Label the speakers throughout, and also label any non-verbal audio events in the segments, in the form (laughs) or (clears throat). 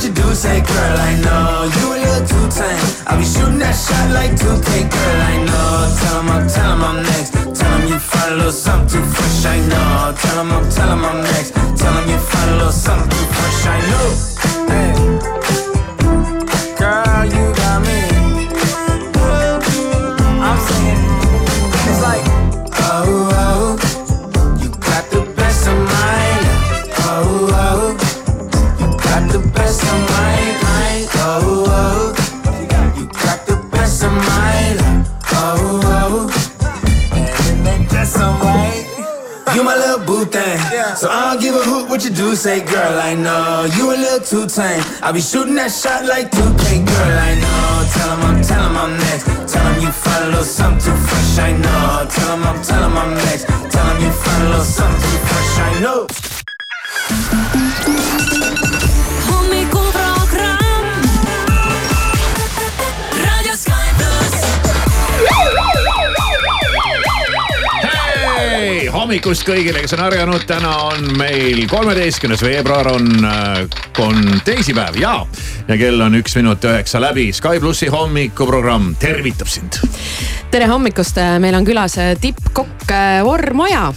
Speaker 1: what you do, say, girl, I know you a little too tame. I'll be shooting that shot like 2K, girl, I know. Tell 'em I'm, tell 'em I'm next. Tell 'em you find a little something too fresh, I know. Tell 'em I'm, tell 'em I'm next. Tell 'em you find a little something too fresh, I know. You. Say, girl, I know you a little too tame. I be shooting that shot like 2K, girl, I know. Tell 'em I'm, tell 'em I'm next. Tell 'em you find a little something too fresh, I know. Tell 'em I'm, tell 'em I'm next. Tell 'em you find a little something too fresh, I know.
Speaker 2: Hommikust kõigile, kes on ärganud, täna on meil kolmeteistkümnes veebruar on, on teisipäev ja, ja kell on üks minut üheksa läbi. Sky plussi hommikuprogramm tervitab sind.
Speaker 3: tere hommikust, meil on külas äh, tippkokk äh, Vorm Oja.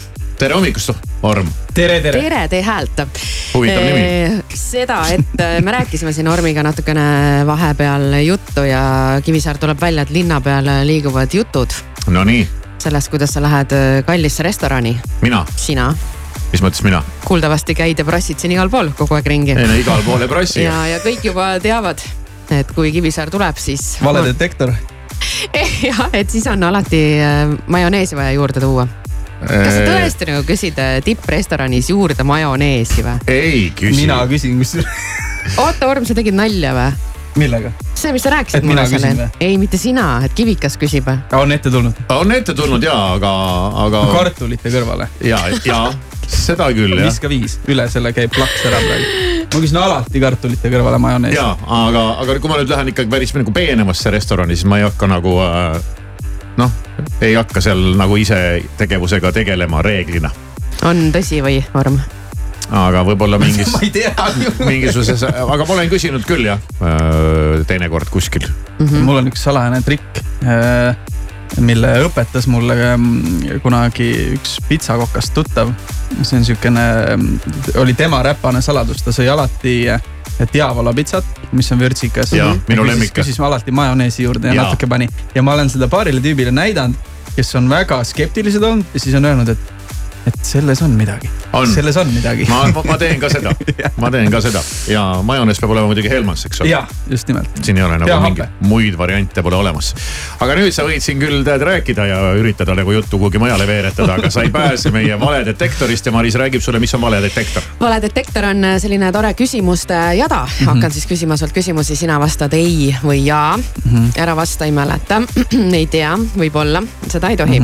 Speaker 2: tere hommikust, Orm.
Speaker 4: tere, tere.
Speaker 3: tere, tee häält.
Speaker 2: Huvitav nimi..
Speaker 3: seda, et äh, me rääkisime siin Ormiga natukene vahepeal juttu ja Kivisaar tuleb välja, et linna peal liiguvad jutud
Speaker 2: Nonii,
Speaker 3: sellest, kuidas sa lähed äh, kallisse restorani.
Speaker 2: mina,
Speaker 3: sina
Speaker 2: mis mõttes mina?
Speaker 3: kuuldavasti käid ja prassid siin igal pool kogu aeg ringi.
Speaker 2: ei no igal pool ei prassi.
Speaker 3: ja, ja kõik juba teavad, et kui Kivisaar tuleb, siis.
Speaker 4: valedetektor. (laughs)
Speaker 3: jah, et siis on alati äh, majoneesi vaja juurde tuua. kas sa tõesti nagu küsid äh, tipprestoranis juurde majoneesi või?
Speaker 2: ei küsi.
Speaker 4: mina küsin, kusjuures.
Speaker 3: oota, Orm, sa tegid nalja või?
Speaker 4: millega?
Speaker 3: see, mis sa rääkisid mulle
Speaker 4: või?,
Speaker 3: ei mitte sina, et Kivikas küsib.
Speaker 4: on ette tulnud?
Speaker 2: on ette tulnud ja, aga, aga.
Speaker 4: kartulite kõrvale.
Speaker 2: ja, ja seda küll jah.
Speaker 4: viska viis, üle selle käib plaks ära praegu. ma küsin alati kartulite kõrvale majoneesi.
Speaker 2: ja, aga, aga kui ma nüüd lähen ikkagi päris nagu peenemasse restorani, siis ma ei hakka nagu äh, noh, ei hakka seal nagu ise tegevusega tegelema reeglina.
Speaker 3: on tõsi või, Orm?
Speaker 2: Aga võib-olla (laughs) mingis
Speaker 4: ma ei tea ju. (laughs)
Speaker 2: mingisuguses, aga ma olen küsinud küll jah, teinekord kuskil.
Speaker 4: mul on üks salajane trikk, mille õpetas mulle mm, kunagi üks pitsakokast tuttav. see on siukene, oli tema räpane saladus, ta sõi alati diavola pitsat, mis on vürtsikas.
Speaker 2: Jaa, minu lemmik.
Speaker 4: küsis alati majoneesi juurde ja, ja natuke pani ja ma olen seda paarile tüübile näidanud, kes on väga skeptilised olnud ja siis on öelnud, et, et selles on midagi.
Speaker 2: On.
Speaker 4: selles on midagi.
Speaker 2: ma, ma teen ka seda, (laughs) ma teen ka seda ja majonees peab olema muidugi Helmans, eks ole.
Speaker 4: jah, just nimelt.
Speaker 2: siin ei ole nagu mingeid muid variante pole olemas. aga nüüd sa võid siin küll tead rääkida ja üritada nagu juttu kuhugi mujale veeretada, aga sa ei pääse meie valedetektorist ja Maris räägib sulle, mis on valedetektor.
Speaker 3: valedetektor on selline tore küsimuste jada. hakkan siis küsima sult küsimusi, sina vastad ei või jaa. ära vasta, ei mäleta, (clears throat) ei tea, võib-olla, seda ei tohi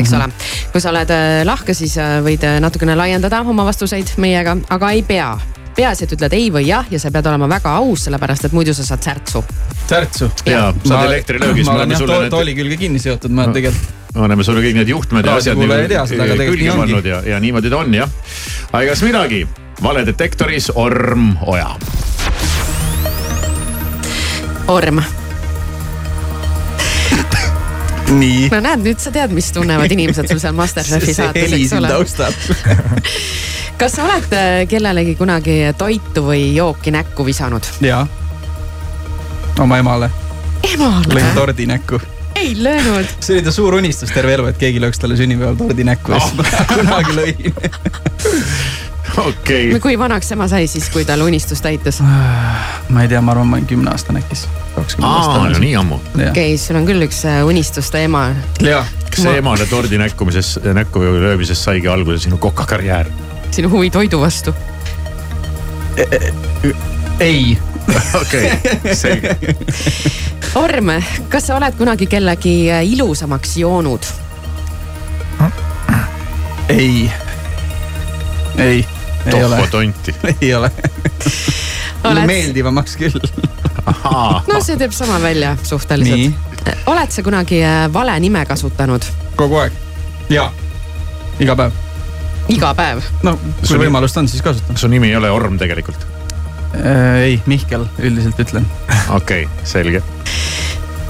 Speaker 3: eks ole, kui sa oled äh, lahke, siis äh, võid äh, natukene laiendada oma vastuseid meiega, aga ei pea. peaasi, et ütled ei või jah ja sa pead olema väga aus, sellepärast et muidu sa saad särtsu.
Speaker 4: särtsu.
Speaker 2: ja saad elektrilöögis,
Speaker 4: ma
Speaker 2: me
Speaker 4: olen jah
Speaker 2: sulle
Speaker 4: to,
Speaker 2: need
Speaker 4: tooli külge kinni seotud, ma tegelikult.
Speaker 2: me oleme sulle kõik need juhtmed ja asjad
Speaker 4: tegelikult
Speaker 2: külge pannud ja, ja niimoodi ta on jah. aga egas midagi, valedetektoris Orm Oja.
Speaker 3: Orm,
Speaker 4: nii.
Speaker 3: no näed, nüüd sa tead, mis tunnevad inimesed sul seal Masterchefi saates, eks ole. kas sa oled äh, kellelegi kunagi toitu või jooki näkku visanud?
Speaker 4: jaa. oma emale
Speaker 3: emale
Speaker 4: lõin? tordi näkku.
Speaker 3: ei löönud.
Speaker 4: see oli ta suur unistus terve elu, et keegi lööks talle sünnipäeval tordi näkku ja siis ma kunagi lõin. (laughs)
Speaker 2: okei,
Speaker 3: kui vanaks ema sai siis, kui tal unistus täitus?
Speaker 4: ma ei tea, ma arvan, ma olin kümneaastane äkki siis.
Speaker 2: aa, no nii ammu.
Speaker 3: okei, sul on küll üks äh, unistuste ema.
Speaker 2: kas see emale tordi näkkumises, näkku löömisest saigi alguse sinu kokakarjäär?
Speaker 3: sinu huvi toidu vastu.
Speaker 4: ei, (laughs)
Speaker 2: okei, selge.
Speaker 3: Orm, kas sa oled kunagi kellegi äh, ilusamaks joonud?
Speaker 4: ei, ei, (laughs) ei ole
Speaker 2: tohvo, tonti.
Speaker 4: ei ole.
Speaker 3: Oled-
Speaker 4: meeldivamaks küll.
Speaker 3: no see teeb sama välja suhteliselt., oled sa kunagi äh, vale nime kasutanud?
Speaker 4: kogu aeg. jaa, iga päev.
Speaker 3: iga päev?
Speaker 4: no kui
Speaker 2: Sul-
Speaker 4: võimalust on, siis kasutan.
Speaker 2: su nimi ei ole Orm tegelikult.
Speaker 4: ei, Mihkel üldiselt ütlen, (laughs)
Speaker 2: okei okay,, selge.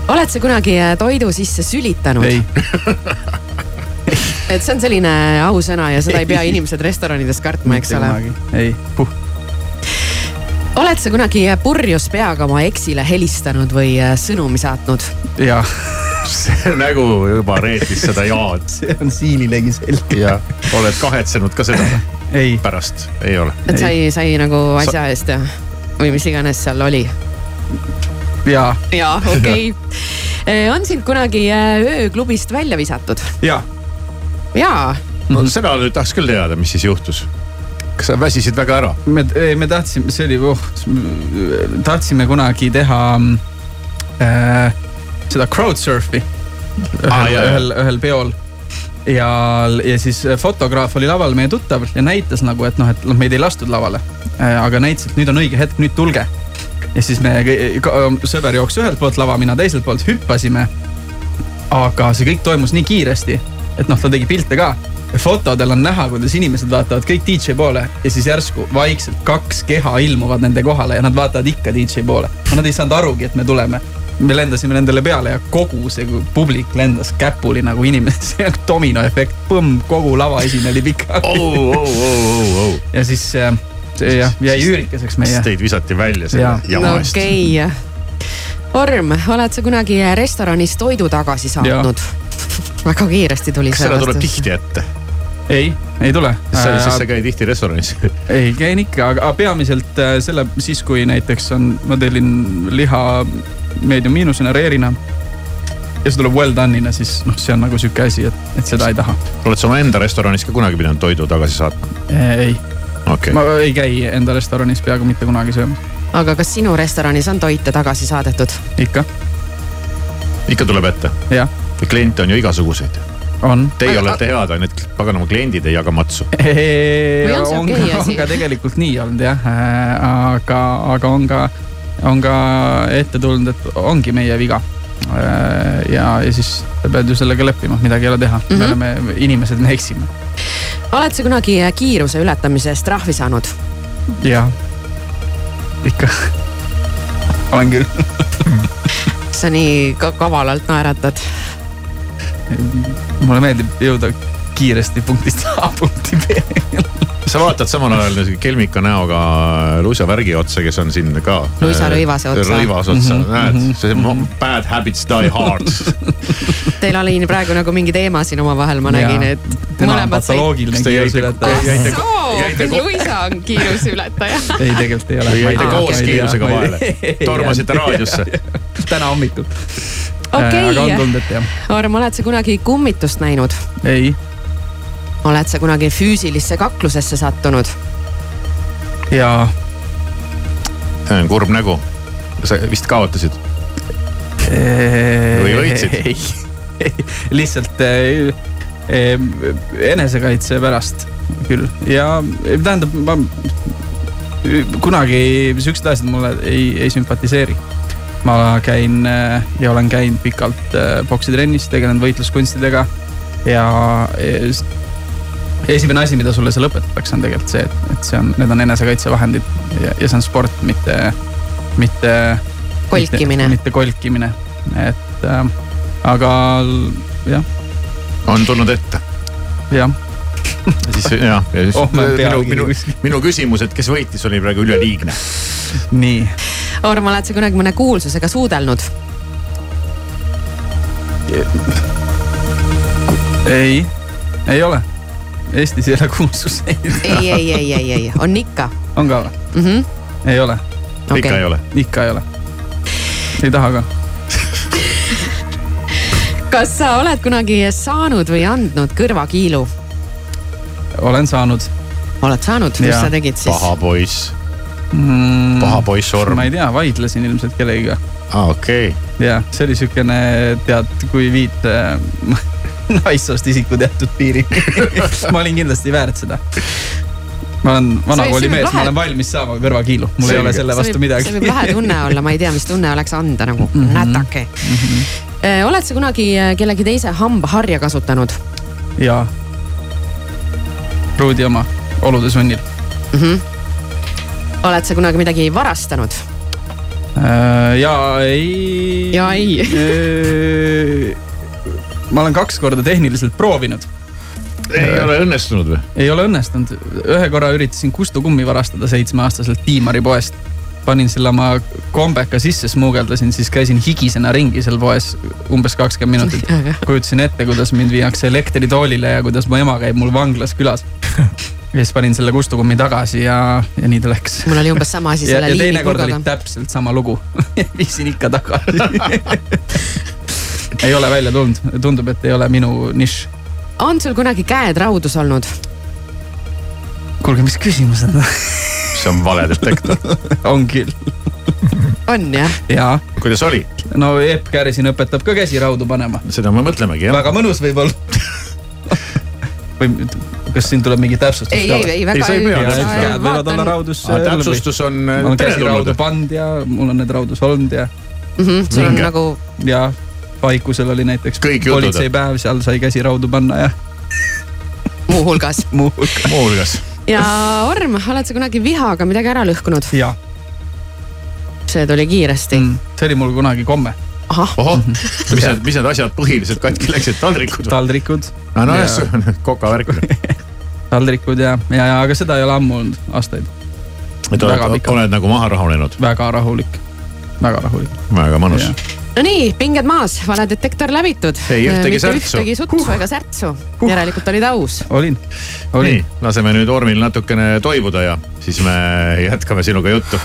Speaker 3: oled sa kunagi äh, toidu sisse sülitanud?
Speaker 4: ei, (laughs)
Speaker 3: et see on selline ausõna ja seda ei pea inimesed restoranides kartma, eks ole.
Speaker 4: ei, puh,
Speaker 3: oled sa kunagi purjus peaga oma eksile helistanud või äh, sõnumi saatnud?
Speaker 4: jaa,
Speaker 2: see nägu juba reetis seda jaad (laughs)
Speaker 4: see on siililegi selge.
Speaker 2: ja oled kahetsenud ka seda
Speaker 4: ei,
Speaker 2: pärast, ei ole.
Speaker 3: et sai, sai nagu asja eest ja, või mis iganes seal oli.
Speaker 4: jaa,
Speaker 3: jaa, okei okay. (laughs) on sind kunagi äh, ööklubist välja visatud?
Speaker 4: jaa,
Speaker 3: jaa,
Speaker 2: no seda nüüd tahaks küll teada, mis siis juhtus. kas sa väsisid väga ära?
Speaker 4: me, me tahtsime, see oli oh,, tahtsime kunagi teha äh, seda crowdsurfi ühel ah,,
Speaker 2: jaa.
Speaker 4: ühel, ühel peol. ja, ja siis fotograaf oli laval meie tuttav ja näitas nagu, et noh, et noh, meid ei lastud lavale äh,. aga näitas, et nüüd on õige hetk, nüüd tulge. ja siis me, sõber jooksis ühelt poolt lava, mina teiselt poolt, hüppasime. aga see kõik toimus nii kiiresti, et noh, ta tegi pilte ka fotodel on näha, kuidas inimesed vaatavad kõik DJ poole ja siis järsku vaikselt kaks keha ilmuvad nende kohale ja nad vaatavad ikka DJ poole. Nad ei saanud arugi, et me tuleme. me lendasime nendele peale ja kogu see publik lendas käpuli nagu inimesed, (laughs) see on dominoefekt, põmm, kogu lava esine oli pikali.
Speaker 2: oh, oh, oh, oh, oh.
Speaker 4: ja siis äh, see jah, jäi üürikeseks meie
Speaker 2: siis. teid visati välja selle
Speaker 4: Jaa.
Speaker 2: jama
Speaker 3: no
Speaker 2: eest.
Speaker 3: okei okay.. Orm, oled sa kunagi restoranis toidu tagasi saatnud? (laughs) väga kiiresti tuli
Speaker 2: kas
Speaker 3: see
Speaker 2: seda tuleb tihti ette?
Speaker 4: ei, ei tule.
Speaker 2: siis sa ei käi tihti restoranis? (laughs)
Speaker 4: ei, käin ikka, aga peamiselt äh, selle, siis kui näiteks on, ma tellin liha medium miinusena, reerina. ja see tuleb well done'ina, siis noh, see on nagu sihuke asi, et, et seda ei taha.
Speaker 2: oled sa omaenda restoranis ka kunagi pidanud toidu tagasi saatma?
Speaker 4: ei,
Speaker 2: okei
Speaker 4: ma ei käi enda restoranis peaaegu mitte kunagi söömas,
Speaker 3: aga kas sinu restoranis on toite tagasi saadetud?
Speaker 4: ikka,
Speaker 2: ikka tuleb ette.
Speaker 4: jah,
Speaker 2: kliente on ju igasuguseid.
Speaker 4: on.
Speaker 2: Teie olete head, ainult paganama kliendid ei jaga matsu. (laughs)
Speaker 3: On see
Speaker 4: on ka, on tegelikult nii olnud jah, aga, aga on ka, on ka ette tulnud, et ongi meie viga. ja, ja siis pead ju sellega leppima, midagi ei ole teha mm, -hmm. me oleme inimesed, me eksime.
Speaker 3: oled sa kunagi kiiruse ületamise eest trahvi saanud?
Speaker 4: jah, ikka. olen küll. (laughs)
Speaker 3: sa nii ka kavalalt naeratad.
Speaker 4: Mulle meeldib jõuda kiiresti punktist A punkti B.
Speaker 2: sa vaatad samal ajal kelmika näoga Luisa Värgi otsa, kes on siin ka.
Speaker 3: Luisa Rõivase otsa.
Speaker 2: Rõivase otsa mm,
Speaker 4: Mhm,
Speaker 2: -hmm,
Speaker 4: mhm,
Speaker 2: näed, see mo- bad habits die hard. (laughs)
Speaker 3: Teil oli praegu nagu mingi teema siin omavahel, ma nägin, et
Speaker 4: on
Speaker 3: Luisa on kiiruseületaja. (laughs)
Speaker 4: ei, tegelikult ei ole.
Speaker 2: Jäite
Speaker 3: koos
Speaker 2: kiirusega vahele? (laughs) Tormasite raadiosse?
Speaker 4: täna hommikul.
Speaker 3: Okei.
Speaker 4: aga on tulnud ette jah.
Speaker 3: Orm, oled sa kunagi kummitust näinud?
Speaker 4: ei,
Speaker 3: oled sa kunagi füüsilisse kaklusesse sattunud?
Speaker 4: ja
Speaker 2: see on kurb nägu. sa vist kaotasid. Või võitsid?
Speaker 4: ei, (laughs) ei, lihtsalt eh, eh, enesekaitse pärast küll ja tähendab, ma kunagi siuksed asjad mulle ei, ei sümpatiseeri. Ma käin eh, ja olen käinud pikalt poksitrennis, tegelenud võitluskunstidega ja eh, s- esimene asi, mida sulle seal õpetatakse, on tegelikult see, et, et see on, need on enesekaitsevahendid ja, ja see on sport, mitte, mitte
Speaker 3: Kolkimine.
Speaker 4: mitte, kolkimine, et äh, aga jah,
Speaker 2: on tulnud ette.
Speaker 4: jah, (laughs)
Speaker 2: siis jah, ja siis
Speaker 4: Oh,
Speaker 2: minu, minu, minu küsimus, et kes võitis, oli praegu üleliigne.
Speaker 4: nii.
Speaker 3: Orm, oled sa kunagi mõne kuulsusega suudelnud?
Speaker 4: ei, ei ole. Eestis ei ole kuulsuseid.
Speaker 3: ei, ei, ei, ei, ei, on ikka
Speaker 4: on ka või?
Speaker 3: mm. -hmm.
Speaker 4: ei ole,
Speaker 2: ikka ei ole.
Speaker 4: ikka ei ole. ei taha ka.
Speaker 3: kas sa oled kunagi saanud või andnud kõrvakiilu?
Speaker 4: Olen saanud
Speaker 3: oled saanud, mis
Speaker 4: Jaa.
Speaker 3: sa tegid siis?
Speaker 2: paha poiss,
Speaker 4: mm,.
Speaker 2: paha poiss Orm
Speaker 4: ma. ei tea, vaidlesin ilmselt kellegiga.
Speaker 2: aa, okei.
Speaker 4: ja see oli siukene, tead, kui viid äh, (laughs) naissoost isiku teatud piiri (laughs) ma olin kindlasti väärt seda. ma olen vanakooli
Speaker 3: see
Speaker 4: mees, ma olen valmis saama kõrvakiilu, mul ei
Speaker 2: Selge.
Speaker 4: ole selle vastu midagi
Speaker 3: see võib lahe tunne (laughs) olla, ma ei tea, mis tunne oleks anda nagu mm
Speaker 4: Mhm.
Speaker 3: -hmm. nätake mm. -hmm. oled sa kunagi äh, kellegi teise hambaharja kasutanud
Speaker 4: ja Ruudi oma olude sunnil.
Speaker 3: mm? -hmm. oled sa kunagi midagi varastanud?
Speaker 4: Äh, ja ei.
Speaker 3: Ja ei..
Speaker 4: ma olen kaks korda tehniliselt proovinud,
Speaker 2: ei ole õnnestunud või?
Speaker 4: ei ole õnnestunud. ühe korra üritasin Kustu kummi varastada seitsmeaastaselt Tiimari poest. Panin selle oma kombeka sisse, smuugeldasin, siis käisin higisena ringi seal poes umbes kakskümmend minutit. kujutasin ette, kuidas mind viiakse elektritoolile ja kuidas mu ema käib mul vanglas külas. ja siis panin selle Kustu kummi tagasi ja, ja nii ta läks.
Speaker 3: mul oli umbes sama asi selle liimipurgaga.
Speaker 4: täpselt sama lugu. (laughs) viisin ikka tagasi. (laughs) ei ole välja tulnud, tundub, et ei ole minu nišš.
Speaker 3: on sul kunagi käed raudus olnud?
Speaker 4: kuulge, mis küsimused (laughs)
Speaker 2: see on valedetektor. (laughs)
Speaker 4: on küll
Speaker 3: on jah?
Speaker 4: ja
Speaker 2: kuidas oli?
Speaker 4: no Epp Kärisin õpetab ka käsi raudu panema.
Speaker 2: seda me mõtlemegi jah.
Speaker 4: väga mõnus võib-olla. (laughs) või kas siin tuleb mingi täpsustus
Speaker 3: ei, ei, ei
Speaker 2: Ei,
Speaker 3: väga
Speaker 2: sa ei
Speaker 4: et käed võivad olla raudus.
Speaker 2: täpsustus on
Speaker 4: ma olen käsi raudu pannud ja mul on need raudus olnud ja,
Speaker 3: mm. -hmm, sul on nagu,
Speaker 4: ja Paikusel oli näiteks politseipäev, seal sai käsi raudu panna ja
Speaker 3: muuhulgas.
Speaker 4: muu hulgas. (laughs)
Speaker 2: muuhulgas.
Speaker 3: Ja Orm, oled sa kunagi vihaga midagi ära lõhkunud?
Speaker 4: ja
Speaker 3: see tuli kiiresti. Mm..
Speaker 4: see oli mul kunagi komme,
Speaker 3: ahah,
Speaker 2: ohoh, mis need, mis need asjad põhiliselt katki läksid, taldrikud
Speaker 4: taldrikud,
Speaker 2: no nojah,
Speaker 4: Ja-
Speaker 2: see on kokavärk. (laughs)
Speaker 4: taldrikud ja, ja, ja aga seda ei ole ammu olnud, aastaid,
Speaker 2: et oled, oled nagu maha rahunenud,
Speaker 4: väga rahulik, väga rahulik.
Speaker 2: väga mõnus.
Speaker 3: No nii, pinged maas, valedetektor läbitud.
Speaker 2: Ei ühtegi särtsu.
Speaker 3: ühtegi sutsu uh. ega särtsu uh.. järelikult olid aus.
Speaker 4: olin,
Speaker 2: nii
Speaker 4: olin,,
Speaker 2: laseme nüüd Ormil natukene toibuda ja siis me jätkame sinuga juttu.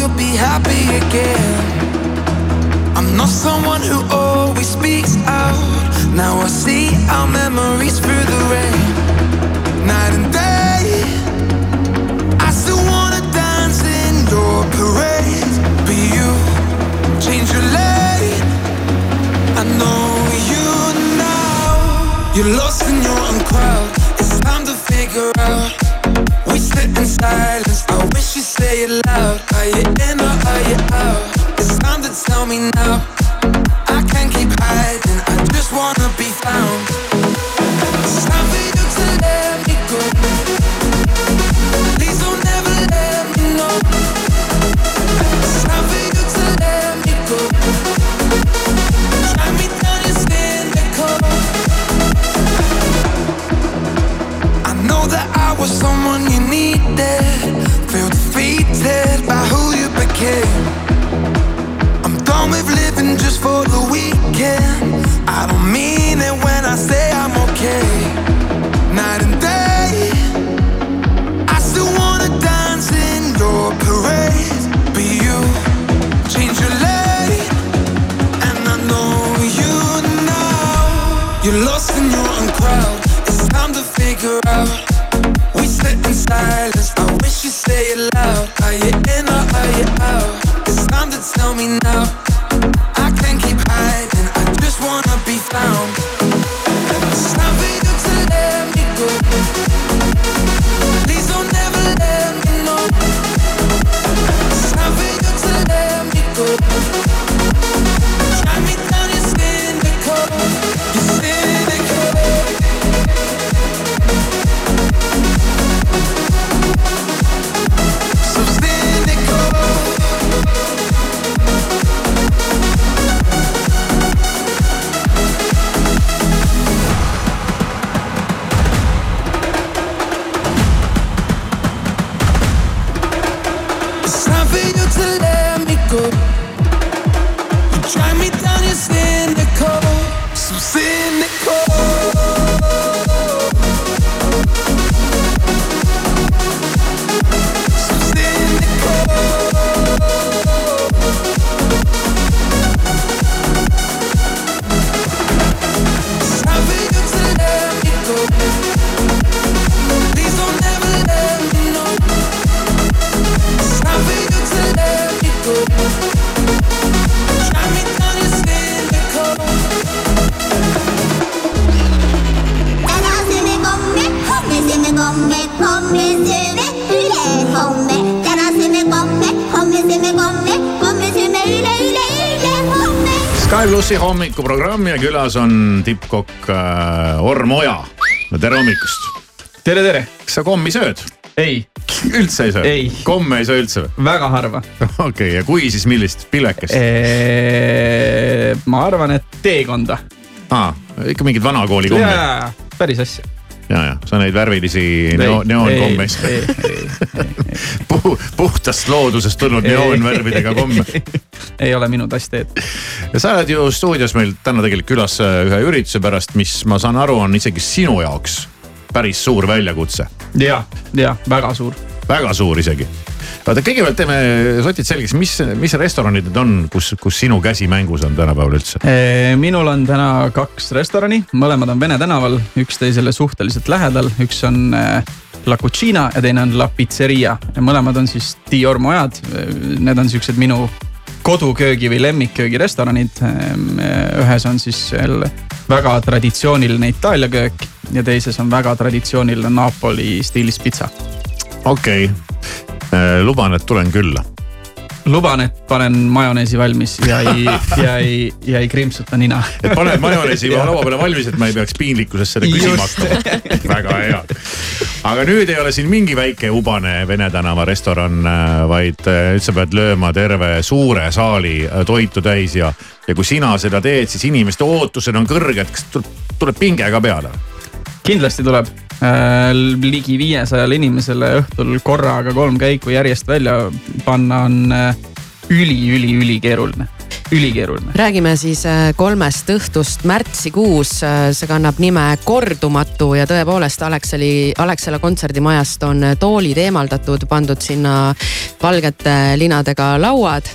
Speaker 5: You'll be happy again. I'm not someone who always speaks out. Now I see our memories through the rain. Night and day. I still wanna dance in your parade. But you change your lane. I know you now. You're lost in your own crowd. It's time to figure out. We sit in silence. You loud. Are you in or are you out? It's time to tell me now. I can't keep hiding. I just wanna be found. It's time for you to let me go. Please don't ever let me know. It's time for you to let me go. Drag me down your cynical. I know that I was someone you needed. Feel defeated by who you became. I'm done with living just for the weekend. I don't mean it when I say I'm okay. Night and day, I still wanna dance in your Are you in or are you out? It's time to tell me now.
Speaker 2: Sky plussi hommikuprogramm ja külas on tippkokk äh, Orm Oja. no tere hommikust.
Speaker 4: tere, tere.
Speaker 2: kas sa kommi sööd?
Speaker 4: ei.
Speaker 2: üldse ei söö? Komme ei söö üldse või?
Speaker 4: väga harva. (laughs)
Speaker 2: okei okay,, ja kui, siis millist, pillekest?
Speaker 4: ma arvan, et teekonda.
Speaker 2: aa, ikka mingid vanakooli kommed?
Speaker 4: jaa, päris asja.
Speaker 2: Ja, ja sa neid värvilisi neo, neoonkommeid (laughs) Puh, puhtast loodusest tulnud neoonvärvidega komme. (laughs)
Speaker 4: ei ole minu tass teed.
Speaker 2: ja sa oled ju stuudios meil täna tegelikult külas äh, ühe ürituse pärast, mis ma saan aru, on isegi sinu jaoks päris suur väljakutse.
Speaker 4: ja, ja väga suur.
Speaker 2: väga suur isegi. Vaata, kõigepealt teeme sotid selgeks, mis, mis restoranid need on, kus, kus sinu käsi mängus on tänapäeval üldse?
Speaker 4: minul on täna kaks restorani, mõlemad on Vene tänaval, üksteisele suhteliselt lähedal, üks on äh, La Cucina ja teine on La Pizzeria mõlemad on siis Dior Mojad. Need on siuksed minu koduköögi või lemmikköögirestoranid. ühes on siis väga traditsiooniline Itaalia köök ja teises on väga traditsiooniline Napoli stiilis pitsa.
Speaker 2: okei okay., luban, et tulen külla
Speaker 4: luban, et panen majoneesi valmis ja ei, ja ei, ja ei krimpsuta nina.
Speaker 2: et paned majoneesi (laughs) juba laua peale valmis, et ma ei peaks piinlikkusest seda küsima hakkama. väga hea. aga nüüd ei ole siin mingi väike ubane Vene tänava restoran, vaid nüüd sa pead lööma terve suure saali toitu täis ja, ja kui sina seda teed, siis inimeste ootused on kõrged, kas tuleb, tuleb pinge ka peale?
Speaker 4: kindlasti tuleb ligi viiesajale inimesele õhtul korraga kolm käiku järjest välja panna on üli-üli-ülikeeruline ülikeeruline.
Speaker 3: räägime siis kolmest õhtust. Märtsikuus, see kannab nime Kordumatu ja tõepoolest Alexeli, Alexela kontserdimajast on toolid eemaldatud, pandud sinna valgete linadega lauad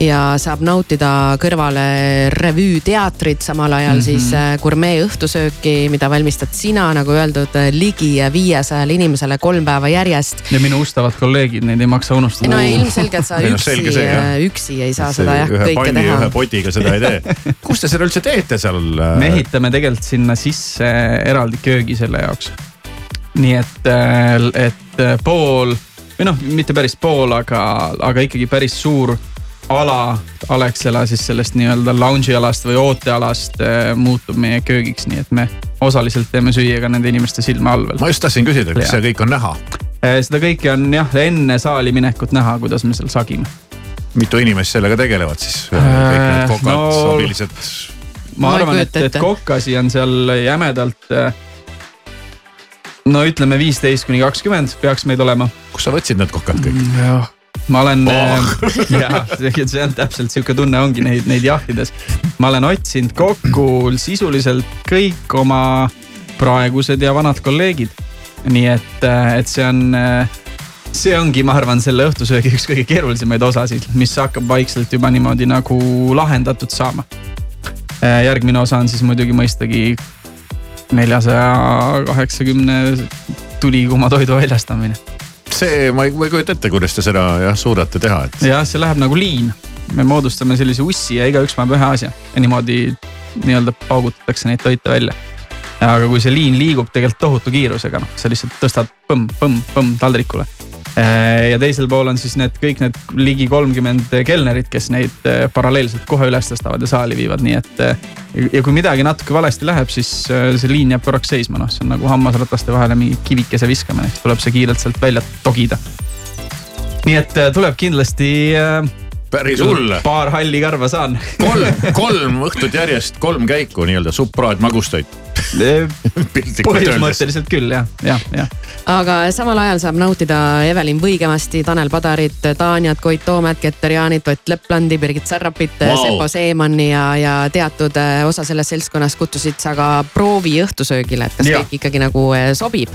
Speaker 3: ja saab nautida kõrvale revüüteatrit, samal ajal mm -hmm. siis gurmee õhtusööki, mida valmistad sina, nagu öeldud, ligi viiesajale inimesele kolm päeva järjest.
Speaker 4: ja minu ustavad kolleegid, neid ei maksa unustada.
Speaker 3: no ilmselgelt sa (laughs) üksi, üksi ei saa seda jah kõike teha.
Speaker 2: ühe potiga seda ei tee. (laughs) kus te seda üldse teete seal?
Speaker 4: me ehitame tegelikult sinna sisse eraldi köögi selle jaoks. nii et, et pool või noh, mitte päris pool, aga, aga ikkagi päris suur ala Alexela siis sellest nii-öelda lounge'i alast või ootealast äh, muutub meie köögiks, nii et me osaliselt teeme süüa ka nende inimeste silme all veel.
Speaker 2: ma just tahtsin küsida, kas see kõik on näha?
Speaker 4: seda kõike on jah, enne saali minekut näha, kuidas me seal sagime.
Speaker 2: mitu inimest sellega tegelevad siis? kõik need kokad no,, abilised?
Speaker 4: ma arvan, et, et kokkasi on seal jämedalt no ütleme viisteist kuni kakskümmend peaks meid olema.
Speaker 2: kus sa võtsid need kokad kõik?
Speaker 4: jah ma olen oh. ja see on täpselt sihuke tunne ongi neid, neid jahtides. ma olen otsinud kokku sisuliselt kõik oma praegused ja vanad kolleegid. nii et, et see on, see ongi, ma arvan, selle õhtusöögi üks kõige keerulisemaid osasid, mis hakkab vaikselt juba niimoodi nagu lahendatud saama. järgmine osa on siis muidugi mõistagi neljasaja kaheksakümne tulikuuma toidu väljastamine
Speaker 2: see, ma ei, ma ei kujuta ette, kuidas te seda jah suudate teha, et.
Speaker 4: jah, see läheb nagu liin. me moodustame sellise ussi ja igaüks paneb ühe asja ja niimoodi nii-öelda paugutatakse neid toite välja. aga kui see liin liigub tegelikult tohutu kiirusega, noh, sa lihtsalt tõstad põmm-põmm-põmm taldrikule ja teisel pool on siis need kõik need ligi kolmkümmend kelnerit, kes neid paralleelselt kohe üles tõstavad ja saali viivad, nii et. ja kui midagi natuke valesti läheb, siis see liin jääb korraks seisma, noh, see on nagu hammasrataste vahele mingi kivikese viskamine, siis tuleb see kiirelt sealt välja togida. nii et tuleb kindlasti
Speaker 2: päris hull.
Speaker 4: paar halli karva saan
Speaker 2: kolm, kolm õhtut järjest, kolm käiku nii-öelda supp-praad magustoit (laughs)
Speaker 4: põhimõtteliselt küll jah, jah, jah.
Speaker 3: aga samal ajal saab nautida Evelin Võigemasti, Tanel Padarit, Taaniat, Koit Toomet, Keter Jaanit, Ott Lepplandi, Birgit Sarrapit wow., Sepo Seemanni ja, ja teatud äh, osa sellest seltskonnast kutsusid sa ka proovi õhtusöögile, et kas ja. kõik ikkagi nagu äh, sobib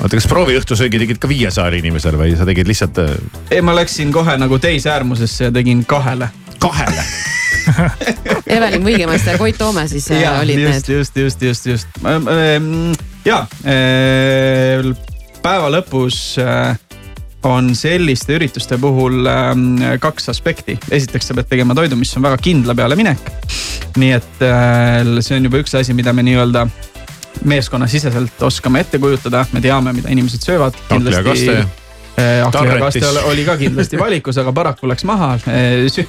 Speaker 2: oota, kas prooviõhtusöögi tegid ka viiesaja inimesele või sa tegid lihtsalt? äh,
Speaker 4: ei, ma läksin kohe nagu teise äärmusesse ja tegin kahele.
Speaker 2: kahele (laughs)
Speaker 3: Evelin Võigemast ja Koit Toome siis äh,
Speaker 4: ja,
Speaker 3: olid
Speaker 4: just,
Speaker 3: need.
Speaker 4: just, just, just, just. ja äh, päeva lõpus äh, on selliste ürituste puhul ähm, kaks aspekti. esiteks sa pead tegema toidu, mis on väga kindla peale minek. nii et see on juba üks asi, mida me nii-öelda meeskonnasiseselt oskame ette kujutada, me teame, mida inimesed söövad.
Speaker 2: kindlasti
Speaker 4: aknakaste
Speaker 2: Tarretis.
Speaker 4: oli ka kindlasti valikus, aga paraku läks maha.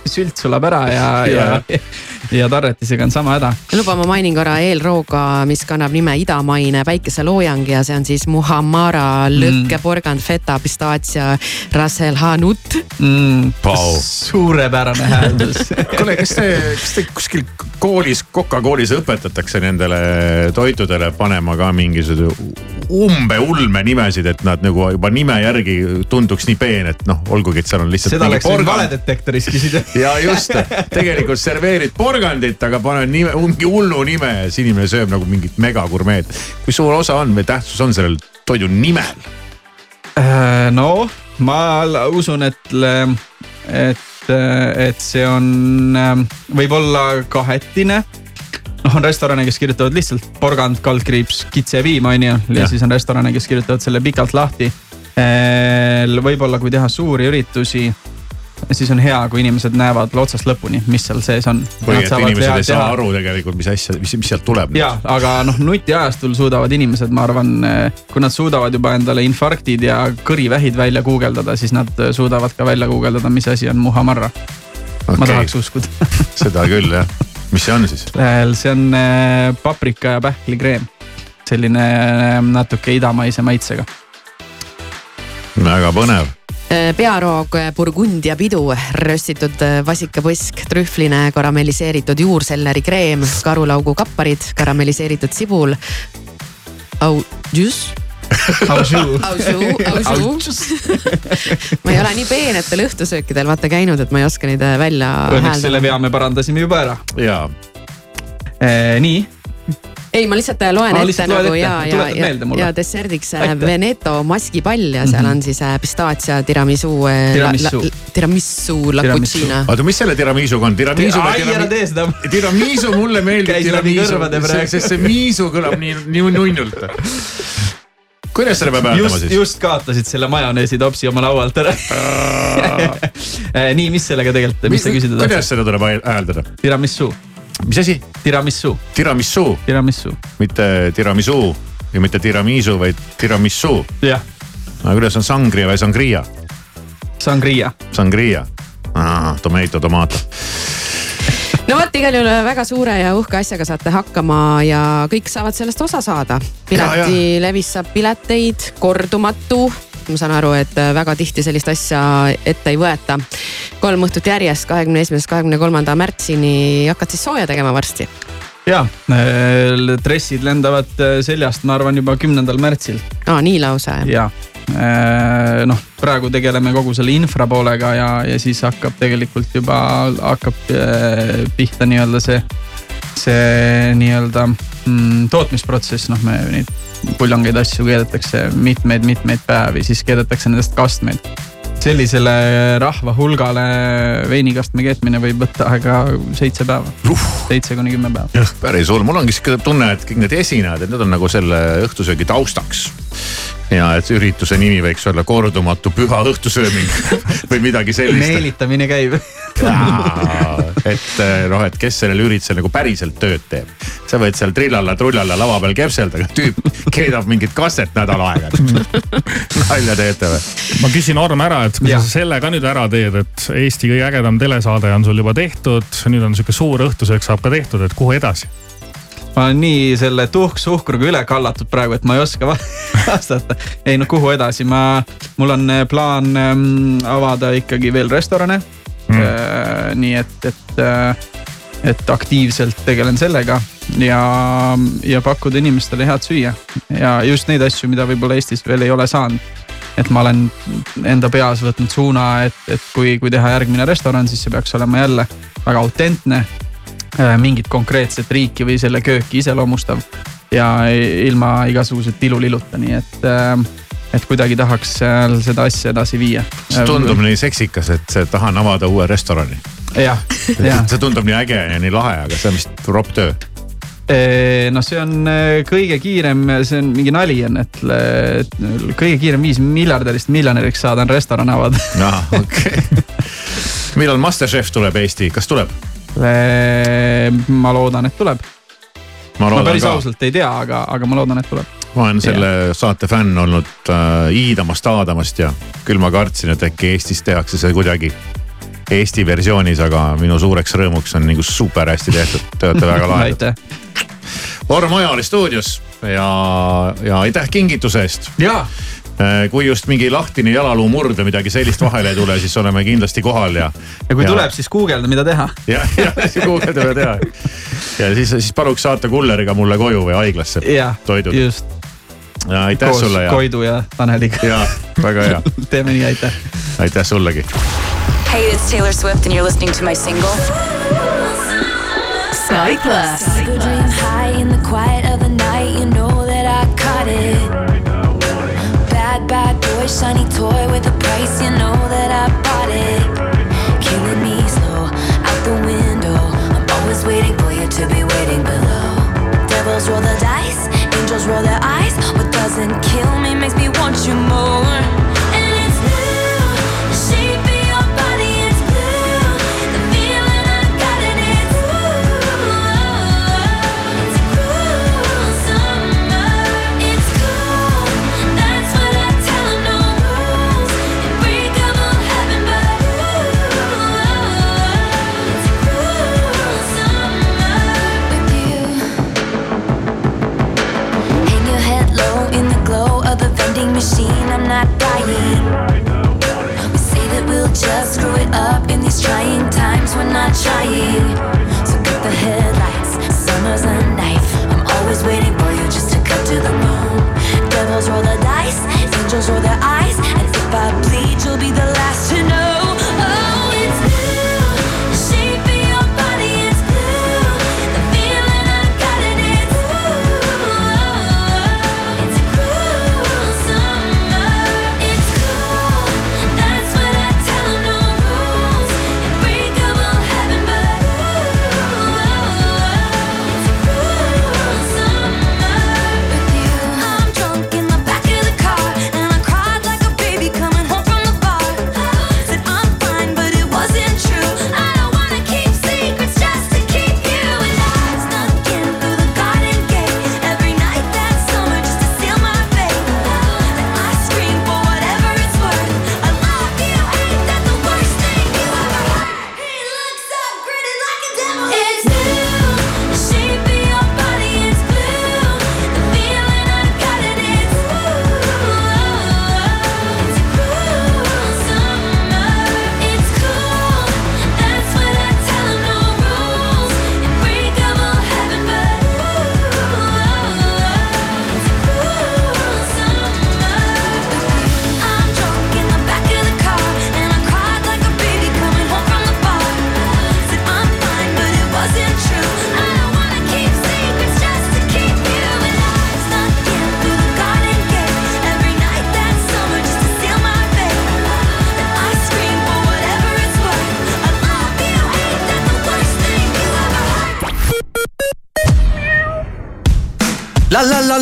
Speaker 4: sült sulab ära ja, ja, (laughs) ja tarretisega on sama häda.
Speaker 3: luba, ma mainin korra eelrooga, mis kannab nime idamaine päikeseloojang ja see on siis Muhammara lõkkeporgand, feta, pistaatsia, rasselhanut.
Speaker 4: mm,
Speaker 2: Vau..
Speaker 4: suurepärane hääldus. (laughs)
Speaker 2: kuule, kas te, kas te kuskil koolis, Coca-Koolis õpetatakse nendele toitudele panema ka mingisuguse umbe-ulme nimesid, et nad nagu juba nime järgi tunduks nii peen, et noh, olgugi, et seal on lihtsalt
Speaker 4: seda oleks võinud valedetektoris küsida. (laughs)
Speaker 2: ja just, tegelikult serveerid porgandit, aga paned nime, mingi hullu nime ja siis inimene sööb nagu mingit megagurmeed. kui suur osa on või tähtsus on sellel toidu nimel?
Speaker 4: Äh, no ma usun, et, et, et see on, võib-olla kahetine. noh, on restorane, kes kirjutavad lihtsalt porgand, kaldkriips, kitsepiim on ju ja
Speaker 2: Jah.
Speaker 4: siis on restorane, kes kirjutavad selle pikalt lahti. Võib-olla kui teha suuri üritusi, siis on hea, kui inimesed näevad otsast lõpuni, mis seal sees on.
Speaker 2: või et inimesed ei saa aru tegelikult, mis asja, mis, mis sealt tuleb.
Speaker 4: ja, aga noh, nutiajastul suudavad inimesed, ma arvan, kui nad suudavad juba endale infarktid ja kõrivähid välja guugeldada, siis nad suudavad ka välja guugeldada, mis asi on muhamarra okay.. ma tahaks uskuda. (laughs)
Speaker 2: seda küll jah, mis see on siis?
Speaker 4: see on äh, paprika ja pähklikreem, selline äh, natuke idamaise maitsega.
Speaker 2: Väga põnev.
Speaker 3: pearoog, burgundia pidu, röstitud vasikapõsk, trühvline karamelliseeritud juurselleri kreem, karulaugu kapparid, karamelliseeritud sibul. au, jus, aužuu, aužuu. ma ei ole nii peenetel õhtusöökidel vaata käinud, et ma ei oska neid äh, välja
Speaker 4: Õnneks selle vea me parandasime juba ära.
Speaker 2: ja
Speaker 4: nii,
Speaker 3: ei, ma lihtsalt äh, loen
Speaker 4: Aa,
Speaker 3: ette
Speaker 4: lihtsalt
Speaker 3: nagu ja, ja ja, ja desserdiks äh,
Speaker 4: Aitäh.
Speaker 3: Veneto maskipall ja seal on siis äh, pistaatsia, tiramisu.
Speaker 4: Tiramisu.
Speaker 3: tiramisu, la
Speaker 4: Tiramisu.
Speaker 3: cucina.
Speaker 2: oota, mis selle tiramisuga on? tiramisu
Speaker 4: ai ära tee seda. (laughs)
Speaker 2: tiramisu mulle meeldib
Speaker 4: Käis läbi
Speaker 2: tiramisu
Speaker 4: kõrvade, praegu.
Speaker 2: sest see miisu kõlab nii, nii nunnult. kuidas selle peab hääldama
Speaker 4: just,
Speaker 2: siis?
Speaker 4: just kaotasid selle majoneesitopsi oma laualt ära. (laughs) nii, mis sellega tegelikult, mis sa küsida tahtsid?
Speaker 2: kuidas seda tuleb hääldada?
Speaker 4: tiramisu,
Speaker 2: mis asi?
Speaker 4: tiramisu,
Speaker 2: tiramisu,
Speaker 4: tiramisu,
Speaker 2: mitte tiramisu ja mitte tiramisu, vaid tiramisu.
Speaker 4: jah,
Speaker 2: aga kuidas on sangria või sangria?
Speaker 4: sangria.
Speaker 2: Sangria, tomato, tomato. (laughs)
Speaker 3: no vot, igal juhul väga suure ja uhke asjaga saate hakkama ja kõik saavad sellest osa saada. piletilevis saab pileteid, kordumatu ma saan aru, et väga tihti sellist asja ette ei võeta. kolm õhtut järjest, kahekümne esimesest kahekümne kolmanda märtsini hakkad siis sooja tegema varsti.
Speaker 4: ja, dressid lendavad äh, seljast, ma arvan juba kümnendal märtsil
Speaker 3: aa, nii lausa jah?
Speaker 4: ja äh, noh, praegu tegeleme kogu selle infra poolega ja, ja siis hakkab tegelikult juba hakkab äh, pihta nii-öelda see, see nii-öelda mm, tootmisprotsess, noh, me neid puljongeid asju keedetakse mitmeid-mitmeid päevi, siis keedetakse nendest kastmeid sellisele rahva hulgale veinikastme keetmine võib võtta aega seitse päeva, seitse kuni kümme päeva.
Speaker 2: päris hull, mul ongi sihuke tunne, et kõik need esinejad, et need on nagu selle õhtusöögi taustaks. ja et ürituse nimi võiks olla kordumatu püha õhtusööming (laughs) või midagi sellist.
Speaker 4: meelitamine käib.
Speaker 2: Et noh, et kes sellel üritusel nagu päriselt tööd teeb. sa võid seal trillalla-trullalla lava peal kepselda, aga tüüp keedab mingit kastet nädal aega. nalja teete või?
Speaker 6: ma küsin Orm ära, et kui
Speaker 4: Jah.
Speaker 6: sa selle ka nüüd ära teed, et Eesti kõige ägedam telesaade on sul juba tehtud, nüüd on sihuke suur õhtusöök saab ka tehtud, et kuhu edasi?
Speaker 4: ma olen nii selle tuhk-suhkruga üle kallatud praegu, et ma ei oska va- (laughs) vastata. ei no kuhu edasi, ma, mul on äh, plaan ähm, avada ikkagi veel restorane mm.. nii et, et, et aktiivselt tegelen sellega ja, ja pakkuda inimestele head süüa ja just neid asju, mida võib-olla Eestis veel ei ole saanud et ma olen enda peas võtnud suuna, et, et kui, kui teha järgmine restoran, siis see peaks olema jälle väga autentne. mingit konkreetset riiki või selle kööki iseloomustav ja ilma igasuguse tiluliluta, nii et, et kuidagi tahaks seal seda asja edasi viia.
Speaker 2: see tundub nii seksikas, et tahan avada uue restorani.
Speaker 4: jah, jah.
Speaker 2: see tundub nii äge ja nii lahe, aga see on vist ropp töö.
Speaker 4: noh, see on eh, kõige kiirem, see on mingi nali on, et kõige kiirem viis miljardärist miljonäriks saada on restoran avada.
Speaker 2: ahah, okei. millal Masterchef tuleb Eesti, kas tuleb?
Speaker 4: ma loodan, et tuleb.
Speaker 2: ma
Speaker 4: ma päris
Speaker 2: ka.
Speaker 4: ausalt ei tea, aga, aga ma loodan, et tuleb.
Speaker 2: Ma olen selle saate fänn olnud äh, iidamast, aadamast ja küll ma kartsin, et äkki Eestis tehakse see kuidagi Eesti versioonis, aga minu suureks rõõmuks on nagu super hästi tehtud, te olete väga lahedad. Vorm Oja oli stuudios ja, ja aitäh kingituse eest.
Speaker 4: ja,
Speaker 2: kui just mingi lahtine jalaluu murd või midagi sellist vahele ei tule, siis oleme kindlasti kohal ja.
Speaker 4: ja kui tuleb, siis guugelda, mida teha.
Speaker 2: ja, ja siis guugeldame teha. ja siis, siis paluks saata kulleriga mulle koju või haiglasse
Speaker 4: jah,
Speaker 2: toidud.
Speaker 4: just,
Speaker 2: aitäh
Speaker 4: koos
Speaker 2: sulle ja,
Speaker 4: Koidu ja Taneliga.
Speaker 2: ja väga hea, (laughs)
Speaker 4: teeme nii, aitäh.
Speaker 2: aitäh sullegi.
Speaker 7: Hey, it's Taylor Swift, and you're listening to my single.
Speaker 8: Sky Plus.
Speaker 9: Go dream high in the quiet of the night. You know that I caught it. Bad, bad boy, shiny toy with a price. You know that I bought it. Killing me slow out the window. I'm always waiting for you to be waiting below. Devils roll the dice, angels roll their eyes. What doesn't kill me makes me want you more.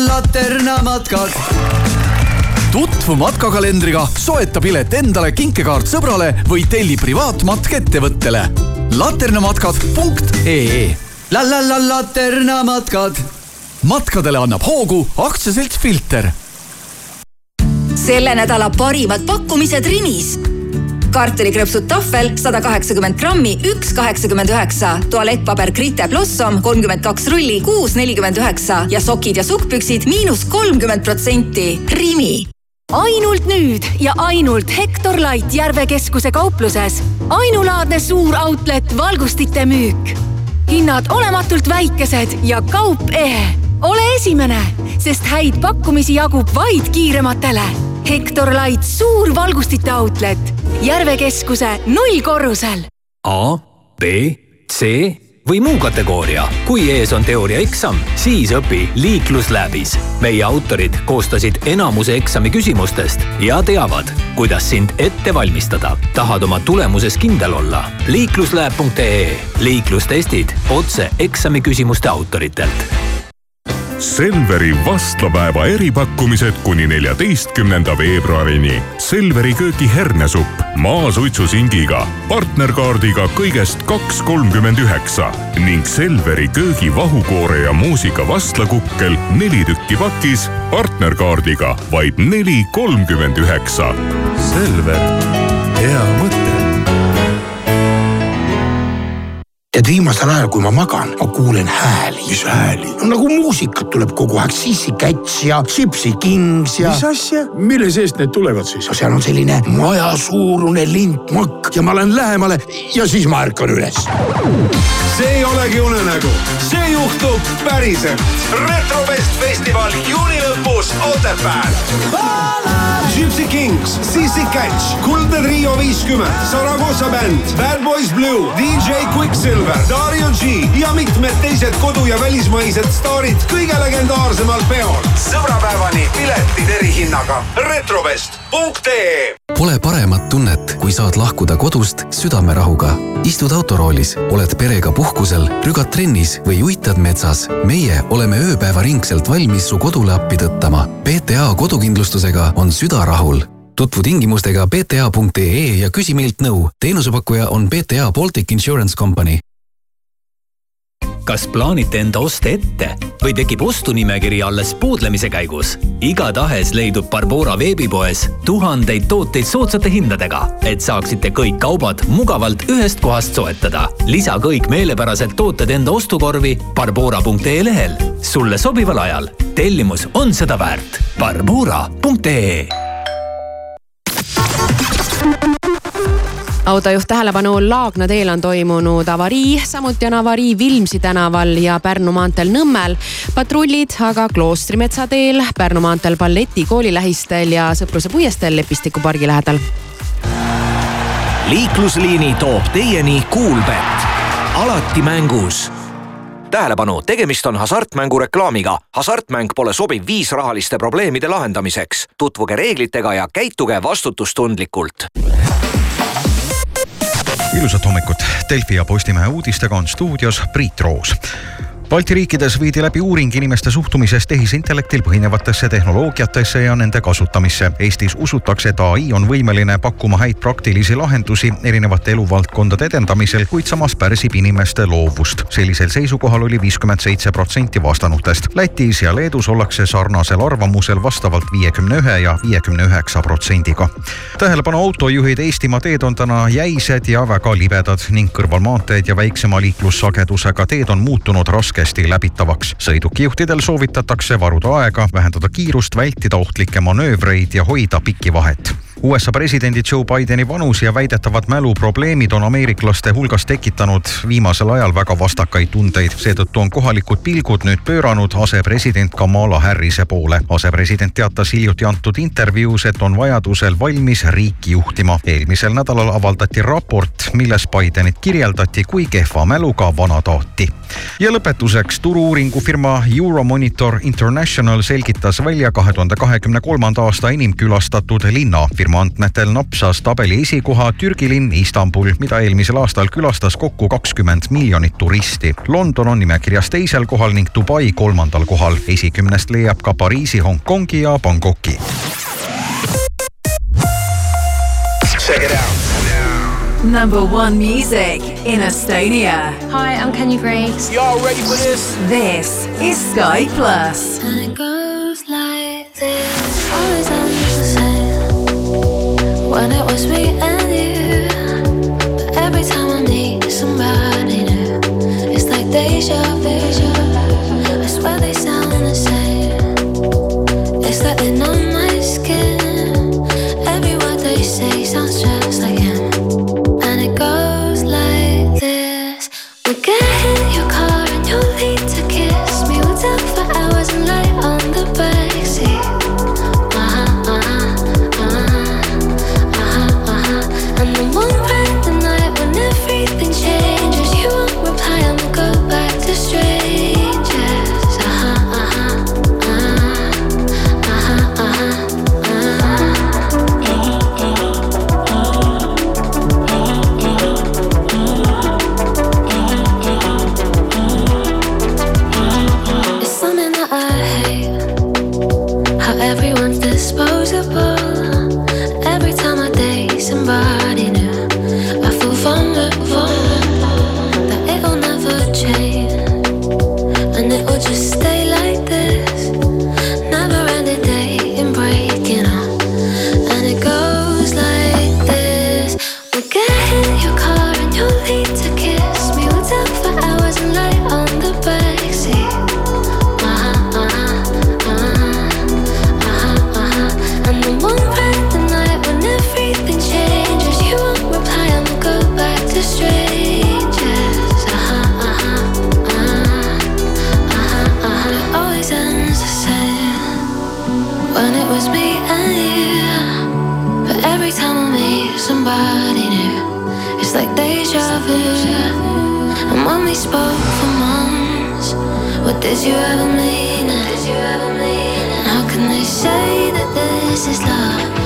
Speaker 10: La la la Laterna matkad. tutvu matkakalendriga, soeta pilet endale, kinkekaart sõbrale või telli privaatmatk ettevõttele. laternamatkad.ee la la la Laterna matkad. matkadele annab hoogu aktsiaselts Filter
Speaker 11: selle nädala parimad pakkumised Rimis kartulikrõpsud tahvel sada kaheksakümmend grammi, üks kaheksakümmend üheksa. tualettpaber Grite Blossom kolmkümmend kaks rulli, kuus nelikümmend üheksa ja sokid ja sukkpüksid miinus kolmkümmend protsenti. Rimi
Speaker 12: ainult nüüd ja ainult Hektor Light Järve keskuse kaupluses. ainulaadne suur outlet valgustite müük. hinnad olematult väikesed ja kaup ehe. ole esimene, sest häid pakkumisi jagub vaid kiirematele. Hektor Light suur valgustite outlet Järve keskuse nullkorrusel.
Speaker 13: A, B, C või muu kategooria. kui ees on teooriaeksam, siis õpi liiklusläbis. meie autorid koostasid enamuse eksami küsimustest ja teavad, kuidas sind ette valmistada. tahad oma tulemuses kindel olla? liikluslab.ee liiklustestid otse eksamiküsimuste autoritelt
Speaker 14: Selveri vastlapäeva eripakkumised kuni neljateistkümnenda veebruarini. Selveri köögi hernesupp maasuitsusingiga, partnerkaardiga kõigest kaks kolmkümmend üheksa ning Selveri köögi vahukoore ja muusika vastlakukkel neli tükki pakis, partnerkaardiga vaid neli kolmkümmend üheksa. Selver, hea mõte
Speaker 15: tead viimasel ajal, kui ma magan, ma kuulen hääli. mis hääli? no nagu muusikat tuleb kogu aeg, Sissi Cats ja Gypsy Kings ja.
Speaker 16: mis asja, mille seest need tulevad siis
Speaker 15: no? seal on selline majasuurune lintmakk ja ma lähen lähemale ja siis ma ärkan üles.
Speaker 16: see ei olegi unenägu, see juhtub päriselt. retrofest festival juuni lõpus Otepääl. Gypsy Kings, Sissi Catch, Kuldne Trio viiskümmend, Saragossa bänd, Bad Boys Blue, DJ Quicksilver, Dario G ja mitmed teised kodu- ja välismaised staarid kõige legendaarsemal peol. sõbrapäevani piletid erihinnaga retrovest.ee
Speaker 17: Pole paremat tunnet, kui saad lahkuda kodust südamerahuga. istud autoroolis, oled perega puhkusel, rügad trennis või uitad metsas. meie oleme ööpäevaringselt valmis su kodule appi tõttama. PTA kodukindlustusega on süda rahul tutvu tingimustega bta.ee ja küsi meilt nõu. teenusepakkuja on BTA Baltic Insurance Company.
Speaker 13: Kas plaanite enda oste ette või tekib ostunimekiri alles poodlemise käigus? igatahes leidub Barbora veebipoes tuhandeid tooteid soodsate hindadega, et saaksite kõik kaubad mugavalt ühest kohast soetada. lisa kõik meelepärased tooted enda ostukorvi barbora.ee lehel sulle sobival ajal. tellimus on seda väärt. Barbora.ee
Speaker 3: autojuht tähelepanu, Laagna teel on toimunud avarii, samuti on avarii Vilmsi tänaval ja Pärnu maanteel Nõmmel. patrullid aga Kloostrimetsa teel, Pärnu maanteel balletikooli lähistel ja Sõpruse puiesteel Lepistiku pargi lähedal.
Speaker 18: liiklusliini toob teieni Kuulbett, alati mängus tähelepanu, tegemist on hasartmängu reklaamiga. hasartmäng pole sobiv viis rahaliste probleemide lahendamiseks. tutvuge reeglitega ja käituge vastutustundlikult.
Speaker 19: Ilusat hommikut, Delfi ja Postimehe uudistega on stuudios Priit Roos Balti riikides viidi läbi uuring inimeste suhtumisest tehisintellektil põhinevatesse tehnoloogiatesse ja nende kasutamisse. Eestis usutakse, et ai on võimeline pakkuma häid praktilisi lahendusi erinevate eluvaldkondade edendamisel, kuid samas pärsib inimeste loovust. sellisel seisukohal oli viiskümmend seitse protsenti vastanutest. Lätis ja Leedus ollakse sarnasel arvamusel vastavalt viiekümne ühe ja viiekümne üheksa protsendiga. tähelepanu autojuhid, Eestimaa teed on täna jäised ja väga libedad ning kõrvalmaanteed ja väiksema liiklussagedusega teed on muutunud raske kergesti läbitavaks. sõidukijuhtidel soovitatakse varuda aega, vähendada kiirust, vältida ohtlikke manöövreid ja hoida pikki vahet USA presidendi Joe Bideni vanus ja väidetavad mäluprobleemid on ameeriklaste hulgas tekitanud viimasel ajal väga vastakaid tundeid. seetõttu on kohalikud pilgud nüüd pööranud asepresident Kamala Harrise poole. asepresident teatas hiljuti antud intervjuus, et on vajadusel valmis riiki juhtima. eelmisel nädalal avaldati raport, milles Bidenit kirjeldati kui kehva mäluga vanataati. ja lõpetuseks turu-uuringufirma Euromonitor International selgitas välja kahe tuhande kahekümne kolmanda aasta enim külastatud linna firma andmetel napsas tabeli esikoha Türgi linn Istanbul, mida eelmisel aastal külastas kokku kakskümmend miljonit turisti. London on nimekirjas teisel kohal ning Dubai kolmandal kohal. esikümnest leiab ka Pariisi, Hongkongi ja Bangkoki.
Speaker 20: Check it out. Number one music in Estonia.
Speaker 21: Hi, I'm Kenny Grace.
Speaker 20: Y'all ready for this? This is Sky Plus.
Speaker 22: And it goes like this. Me and how can they say that this is love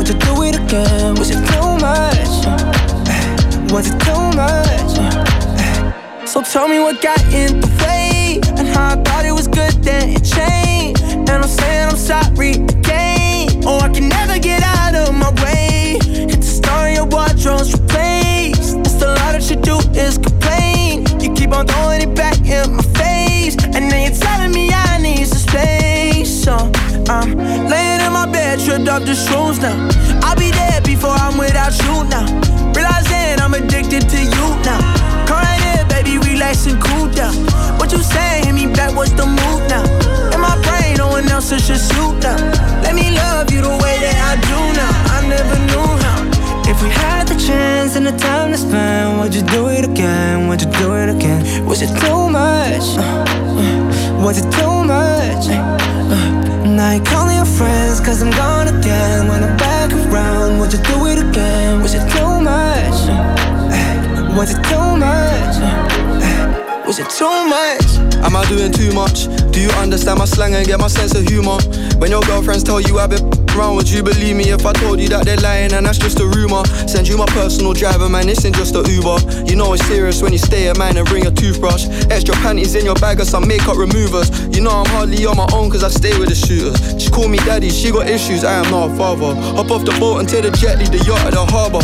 Speaker 5: would you do it again? Was it too much? Was it too much? So tell me what got in the way and how I thought it was good, then it changed. And I'm saying I'm sorry again. Oh, I can never get out of my way. It's the story of wardrobes replaced. That's a lot that you do is complain. You keep on throwing it back in my face, and then you're telling me I need some space. So I'm my bed, tripped off the shoes now. I'll be there before I'm without you now. Realizing I'm addicted to you now. Come here, baby, relax and cool down. What you say? Hit me back, what's the move now? Much? Do
Speaker 23: you understand my slang and get my sense of humor? When your girlfriends tell you I've been around, would you believe me if I told you that they're lying and that's just a rumor? Send you my personal driver, man, this ain't just a Uber. You know it's serious when you stay at mine and bring a toothbrush. Extra panties in your bag or some makeup removers. You know I'm hardly on my own cause I stay with the shooters. She call me daddy, she got issues, I am not a father. Hop off the boat and take the jet, leave the yacht at the harbour.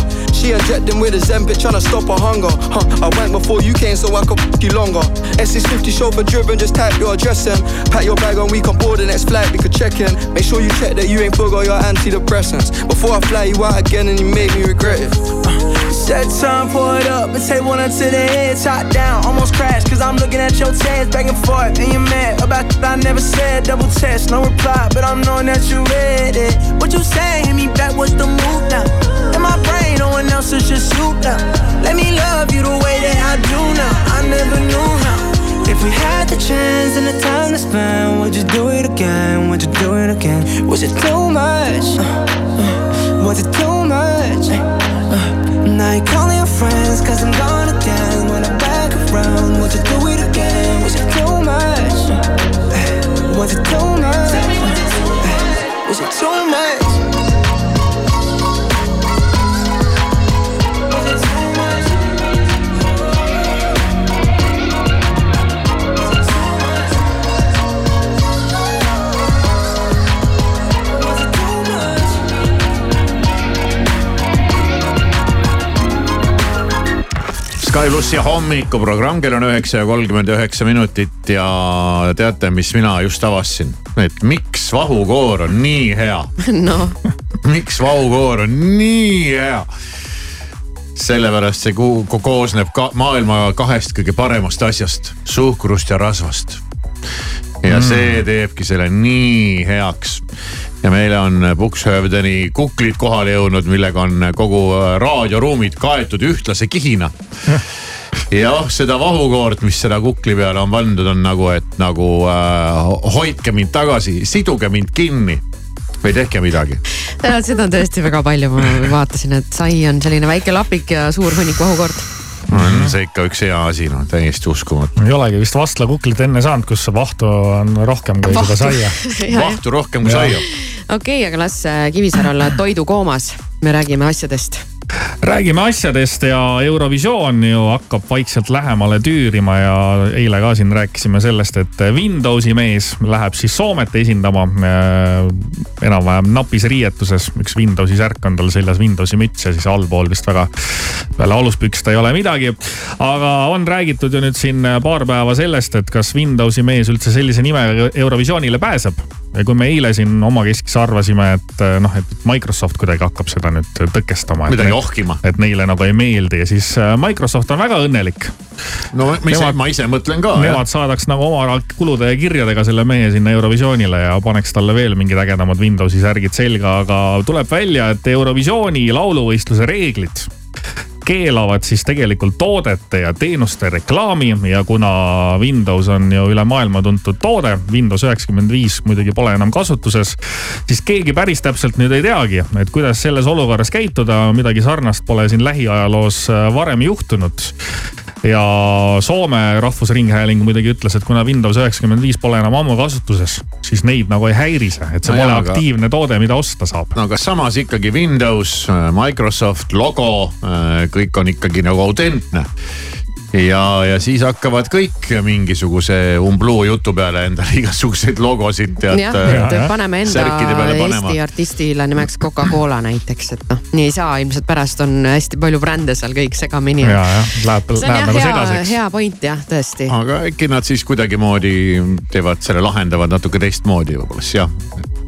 Speaker 23: She injecting with a Zempic, tryna stop her hunger. Huh, I went before you came so I could f you longer. S650 chauffeur driven, just type your address in. Pack your bag and we can board the next flight, we could check in. Make sure you check that you ain't forgot your antidepressants. Before I fly you out again and you made me regret it.
Speaker 5: Uh, Set time, pour it up and take one up to the head, top down. Almost crashed, cause I'm looking at your tears back and forth. And you're mad about that I never said, double test, no reply. But I'm knowing that you read it. What you say? Hit me back, what's the move now? One else is just you now. Let me love you the way that I do now. I never knew how. If we had the chance and the time to spend, would you do it again? Would you do it again? Was it too much? Uh, uh, was it too much? Uh, now you're calling your friends cause I'm gone again When I'm back around, would you do it again? Was it too much? Uh, was it too much? Uh, was it too much?
Speaker 2: Sky plussi hommikuprogramm, kell on üheksa ja kolmkümmend üheksa minutit ja teate, mis mina just avastasin? et miks vahukoor on nii hea? (laughs)
Speaker 3: noh, (laughs)
Speaker 2: miks vahukoor on nii hea? sellepärast see koosneb ka maailma kahest kõige paremast asjast, suhkrust ja rasvast. ja
Speaker 6: Mm.
Speaker 2: see teebki selle nii heaks. Ja meile on Bukshövdeni kuklid kohale jõudnud, millega on kogu äh, raadioruumid kaetud ühtlase kihina. (laughs) jah, seda vahukoort, mis seda kukli peale on pandud, on nagu, et nagu äh, hoidke mind tagasi, siduge mind kinni või tehke midagi.
Speaker 3: seda on tõesti väga palju, ma vaatasin, et sai on selline väike lapik ja suur hunnik vahukoort.
Speaker 2: On (laughs) see ikka üks hea asi, noh täiesti uskumatu.
Speaker 6: ei olegi vist vastlakuklit enne saanud, kus vahtu on rohkem kui seda saia. (laughs)
Speaker 2: vahtu rohkem kui saia.
Speaker 3: okei, aga las äh, Kivisaar olla toidukoomas, me räägime asjadest.
Speaker 6: Räägime asjadest ja Eurovisioon ju hakkab vaikselt lähemale tüürima ja eile ka siin rääkisime sellest, et Windowsi mees läheb siis Soomet esindama äh, enam-vähem napis riietuses. üks Windowsi särk on tal seljas Windowsi müts ja siis allpool vist väga peale aluspükste ei ole midagi. aga on räägitud ju nüüd siin paar päeva sellest, et kas Windowsi mees üldse sellise nimega Eurovisioonile pääseb ja kui me eile siin omakeskis arvasime, et noh, et Microsoft kuidagi hakkab seda nüüd tõkestama.
Speaker 2: Midagi ohkima.
Speaker 6: et neile nagu ei meeldi ja siis äh, Microsoft on väga õnnelik.
Speaker 2: no ma ise, ma ise mõtlen ka.
Speaker 6: Nemad saadaks nagu oma kulude ja kirjadega selle mehe sinna Eurovisioonile ja paneks talle veel mingid ägedamad Windowsi särgid selga, aga tuleb välja, et Eurovisiooni lauluvõistluse reeglid keelavad siis tegelikult toodete ja teenuste reklaami ja kuna Windows on ju üle maailma tuntud toode, Windows üheksakümmend viis muidugi pole enam kasutuses, siis keegi päris täpselt nüüd ei teagi, et kuidas selles olukorras käituda, midagi sarnast pole siin lähiajaloos äh, varem juhtunud ja Soome Rahvusringhääling muidugi ütles, et kuna Windows üheksakümmend viis pole enam ammu kasutuses, siis neid nagu ei häiri see, et see
Speaker 2: No
Speaker 6: pole
Speaker 2: aga-
Speaker 6: aktiivne toode, mida osta saab.
Speaker 2: no aga samas ikkagi Windows, Microsoft logo, kõik on ikkagi nagu autentne. ja, ja siis hakkavad kõik mingisuguse umbluu jutu peale endale (laughs) igasuguseid logosid tead.
Speaker 3: jah, et paneme enda
Speaker 2: särkide peale panema
Speaker 3: Eesti. artistile nimeks Coca-Cola näiteks, et noh, nii ei saa, ilmselt pärast on hästi palju brände seal kõik segamini.
Speaker 6: ja, jah, läheb, läheb nagu
Speaker 3: hea,
Speaker 6: segaseks.
Speaker 3: hea point jah, tõesti.
Speaker 2: aga äkki nad siis kuidagimoodi teevad selle, lahendavad natuke teistmoodi võib-olla siis jah,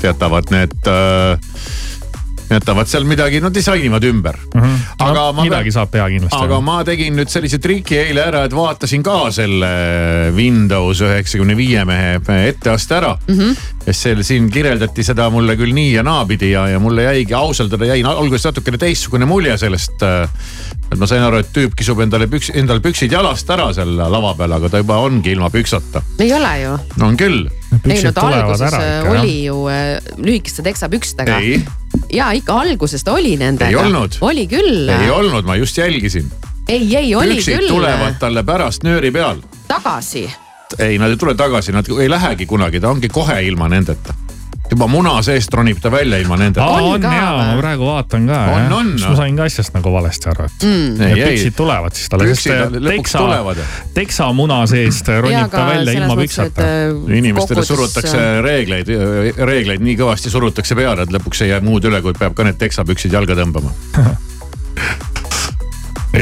Speaker 2: jätavad need äh,, jätavad seal midagi, no disainivad ümber mm. -hmm. aga
Speaker 6: no,
Speaker 2: ma
Speaker 6: midagi saab teha kindlasti.
Speaker 2: aga ma tegin nüüd sellise triki eile ära, et vaatasin ka selle Windows üheksakümne viie mehe etteaste ära mm. -hmm. ja seal siin kirjeldati seda mulle küll nii ja naapidi ja, ja mulle jäigi ausalt öelda jäi alguses natukene teistsugune mulje sellest. et ma sain aru, et tüüp kisub endale püks, endale püksid jalast ära seal lava peal, aga ta juba ongi ilma püksata.
Speaker 3: ei ole ju.
Speaker 2: on küll.
Speaker 3: Ei no ta alguses äh, oli ju äh, lühikeste teksapükstega. ja ikka alguses ta oli nendega.
Speaker 2: Ei olnud.
Speaker 3: oli küll.
Speaker 2: ei olnud, ma just jälgisin.
Speaker 3: ei, ei oli
Speaker 2: püksid
Speaker 3: küll.
Speaker 2: tulevad talle pärast nööri peal
Speaker 3: tagasi.
Speaker 2: ei, nad ei tule tagasi, nad ei lähegi kunagi, ta ongi kohe ilma nendeta. Juba muna seest ronib ta välja ilma nendeta.
Speaker 6: aa, on jaa, ma praegu vaatan ka.
Speaker 2: On, on,
Speaker 6: siis ma sain ka asjast nagu valesti aru, et
Speaker 3: Mm.
Speaker 2: Ei.
Speaker 6: püksid tulevad siis talle,
Speaker 2: Püksid
Speaker 6: sest
Speaker 2: lõpuks
Speaker 6: teksa
Speaker 2: tulevad.,
Speaker 6: teksa muna seest ronib ta välja ilma püksata.
Speaker 3: äh,
Speaker 2: inimestele surutakse reegleid, reegleid nii kõvasti surutakse peale, et lõpuks ei jää muud üle, kui peab ka need teksapüksid jalga tõmbama. (laughs)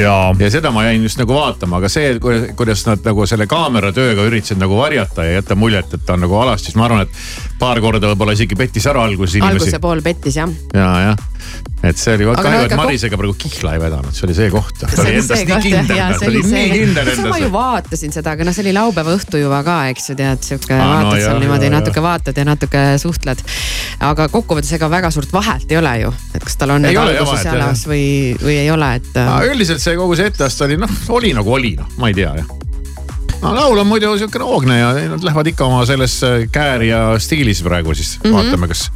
Speaker 6: ja,
Speaker 2: ja seda ma jäin just nagu vaatama, aga see, kuidas nad nagu selle kaamera tööga üritasid nagu varjata ja jätta muljet, et ta on nagu alasti, siis ma arvan, et paar korda võib-olla isegi pettis ära alguses inimesi
Speaker 3: alguse. pool pettis jah.
Speaker 2: ja, jah, et see oli
Speaker 3: no
Speaker 2: et
Speaker 3: ega
Speaker 2: Marisega praegu kihla ei vedanud, see oli see koht. ta oli endast nii kindel ta oli nii kindel
Speaker 3: see. ma ju
Speaker 2: endas.
Speaker 3: vaatasin seda, aga noh, see oli laupäeva õhtujuva ka, eks ju tead, sihuke
Speaker 2: Aa, no
Speaker 3: vaatad
Speaker 2: jah,
Speaker 3: seal niimoodi natuke vaatad ja natuke suhtled. aga kokkuvõttes ega väga suurt vahet ei ole ju, et kas tal on need alguses jalas või, või ei ole, et.
Speaker 2: üldiselt see kogu see etteaste oli noh, oli nagu oli noh, ma ei tea jah. No laul on muidu siukene hoogne ja nad lähevad ikka oma selles äh, käärija stiilis praegu siis mm. -hmm. vaatame, kas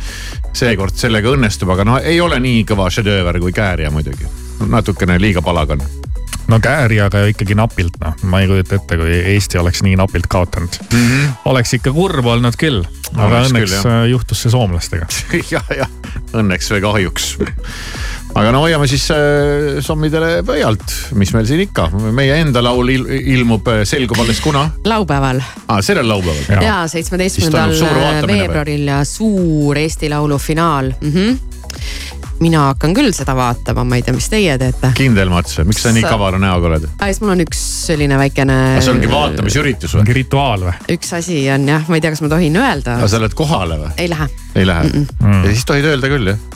Speaker 2: seekord sellega õnnestub, aga no ei ole nii kõva šedööver kui käärija muidugi. natukene liiga palagan.
Speaker 6: no Kääriaga ju ikkagi napilt noh, ma ei kujuta ette, kui Eesti oleks nii napilt kaotanud mm. -hmm. oleks ikka kurb olnud küll, aga
Speaker 2: Oleks
Speaker 6: õnneks
Speaker 2: küll, jah.
Speaker 6: äh, juhtus see soomlastega. (laughs)
Speaker 2: jah, jah, õnneks või kahjuks. Aga no hoiame siis äh, sommidele pöialt, mis meil siin ikka, meie enda laul il, ilmub, selgub alles kuna
Speaker 3: laupäeval
Speaker 2: ah,, sellel laupäeval.
Speaker 3: ja seitsmeteistkümnendal
Speaker 2: või?
Speaker 3: veebruaril ja suur Eesti Laulu finaal mm. -hmm. mina hakkan küll seda vaatama, ma ei tea, mis teie teete.
Speaker 2: kindel Mats, miks sa nii kavara näoga oled?
Speaker 3: aa, siis mul on üks selline väikene.
Speaker 2: see ongi vaatamisüritus või?
Speaker 6: mingi rituaal või?
Speaker 3: üks asi on jah, ma ei tea, kas ma tohin öelda
Speaker 2: aga. sa lähed kohale või?
Speaker 3: ei lähe,
Speaker 2: ei lähe
Speaker 3: Mm-mm.
Speaker 2: mm.? ja siis tohid öelda küll jah?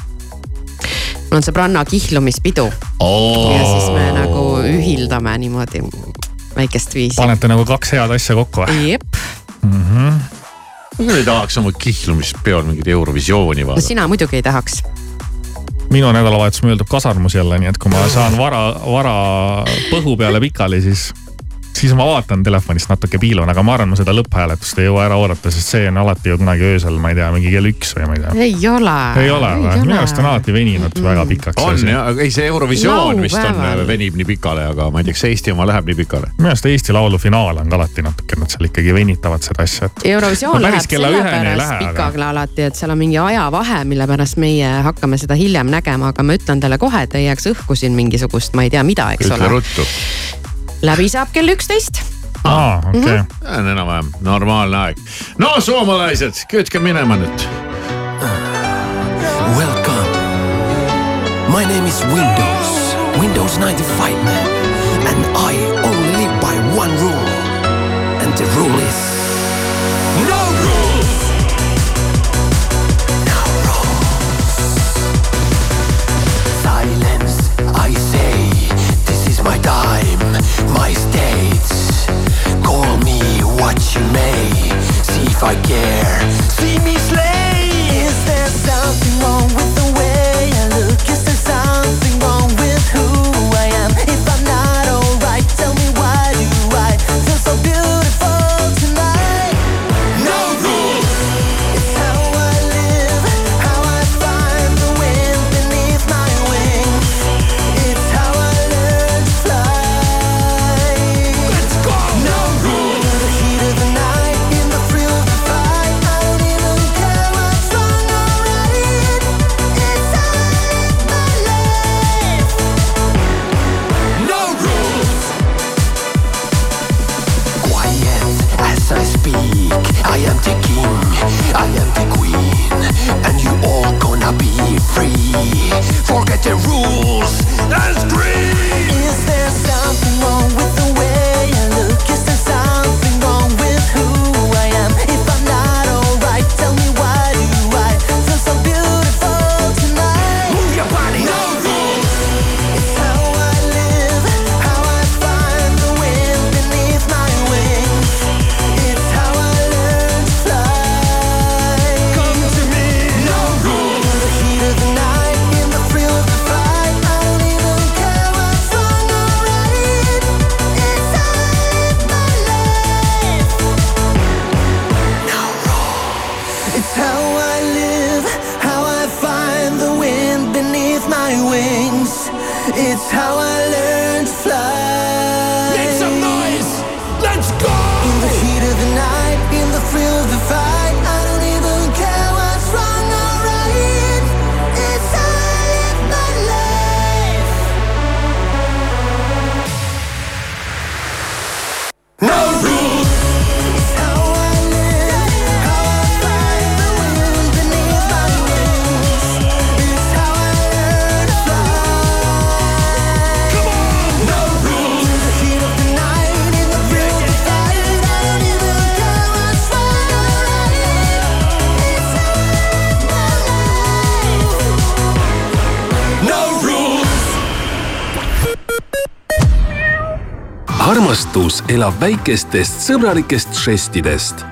Speaker 3: Mul on sõbranna kihlumispidu ja siis me nagu ühildame niimoodi väikest viisi.
Speaker 6: panete nagu kaks head asja kokku või?
Speaker 3: jep,
Speaker 6: Mm -hmm.
Speaker 2: ma küll ei tahaks oma kihlumispeol mingit Eurovisiooni
Speaker 3: no
Speaker 2: vaadata.
Speaker 3: sina muidugi ei tahaks.
Speaker 6: minu nädalavahetus möödub kasarmus jälle, nii et kui ma saan vara, vara põhu peale pikali, siis, siis ma vaatan telefonist natuke piilun, aga ma arvan, ma seda lõpphääletust ei jõua ära oodata, sest see on alati ju kunagi öösel, ma ei tea, mingi kell üks või ma ei tea.
Speaker 3: ei ole.
Speaker 6: ei ole või? minu arust on alati veninud mm. väga pikaks.
Speaker 2: on jah, ei see Eurovisioon vist on
Speaker 3: Laupäeval.,
Speaker 2: venib nii pikale, aga ma ei tea, kas Eesti oma läheb nii pikale.
Speaker 6: minu arust Eesti Laulu finaal on ka alati natuke, nad seal ikkagi venitavad seda asja, et.
Speaker 3: Eurovisioon
Speaker 6: No
Speaker 3: läheb sellepärast
Speaker 6: lähe, aga-
Speaker 3: pikale alati, et seal on mingi ajavahe, mille pärast meie hakkame seda hiljem nägema, aga ma ütlen teile kohe, et ei jääks õhku siin mingisugust, ma ei tea mida, eks
Speaker 2: ütle
Speaker 3: ole. Läbi saab kell üksteist.
Speaker 6: aa, okei.
Speaker 3: Mhm.
Speaker 2: see on enam-vähem normaalne aeg. no soomalaised, kütke minema nüüd.
Speaker 24: Welcome. My name is Windows, Windows 95 man, and I only live by one rule. And the rule is my states. Call me what you may, see if I care. See me slay.
Speaker 25: Elab väikestest sõbralikest žestidest.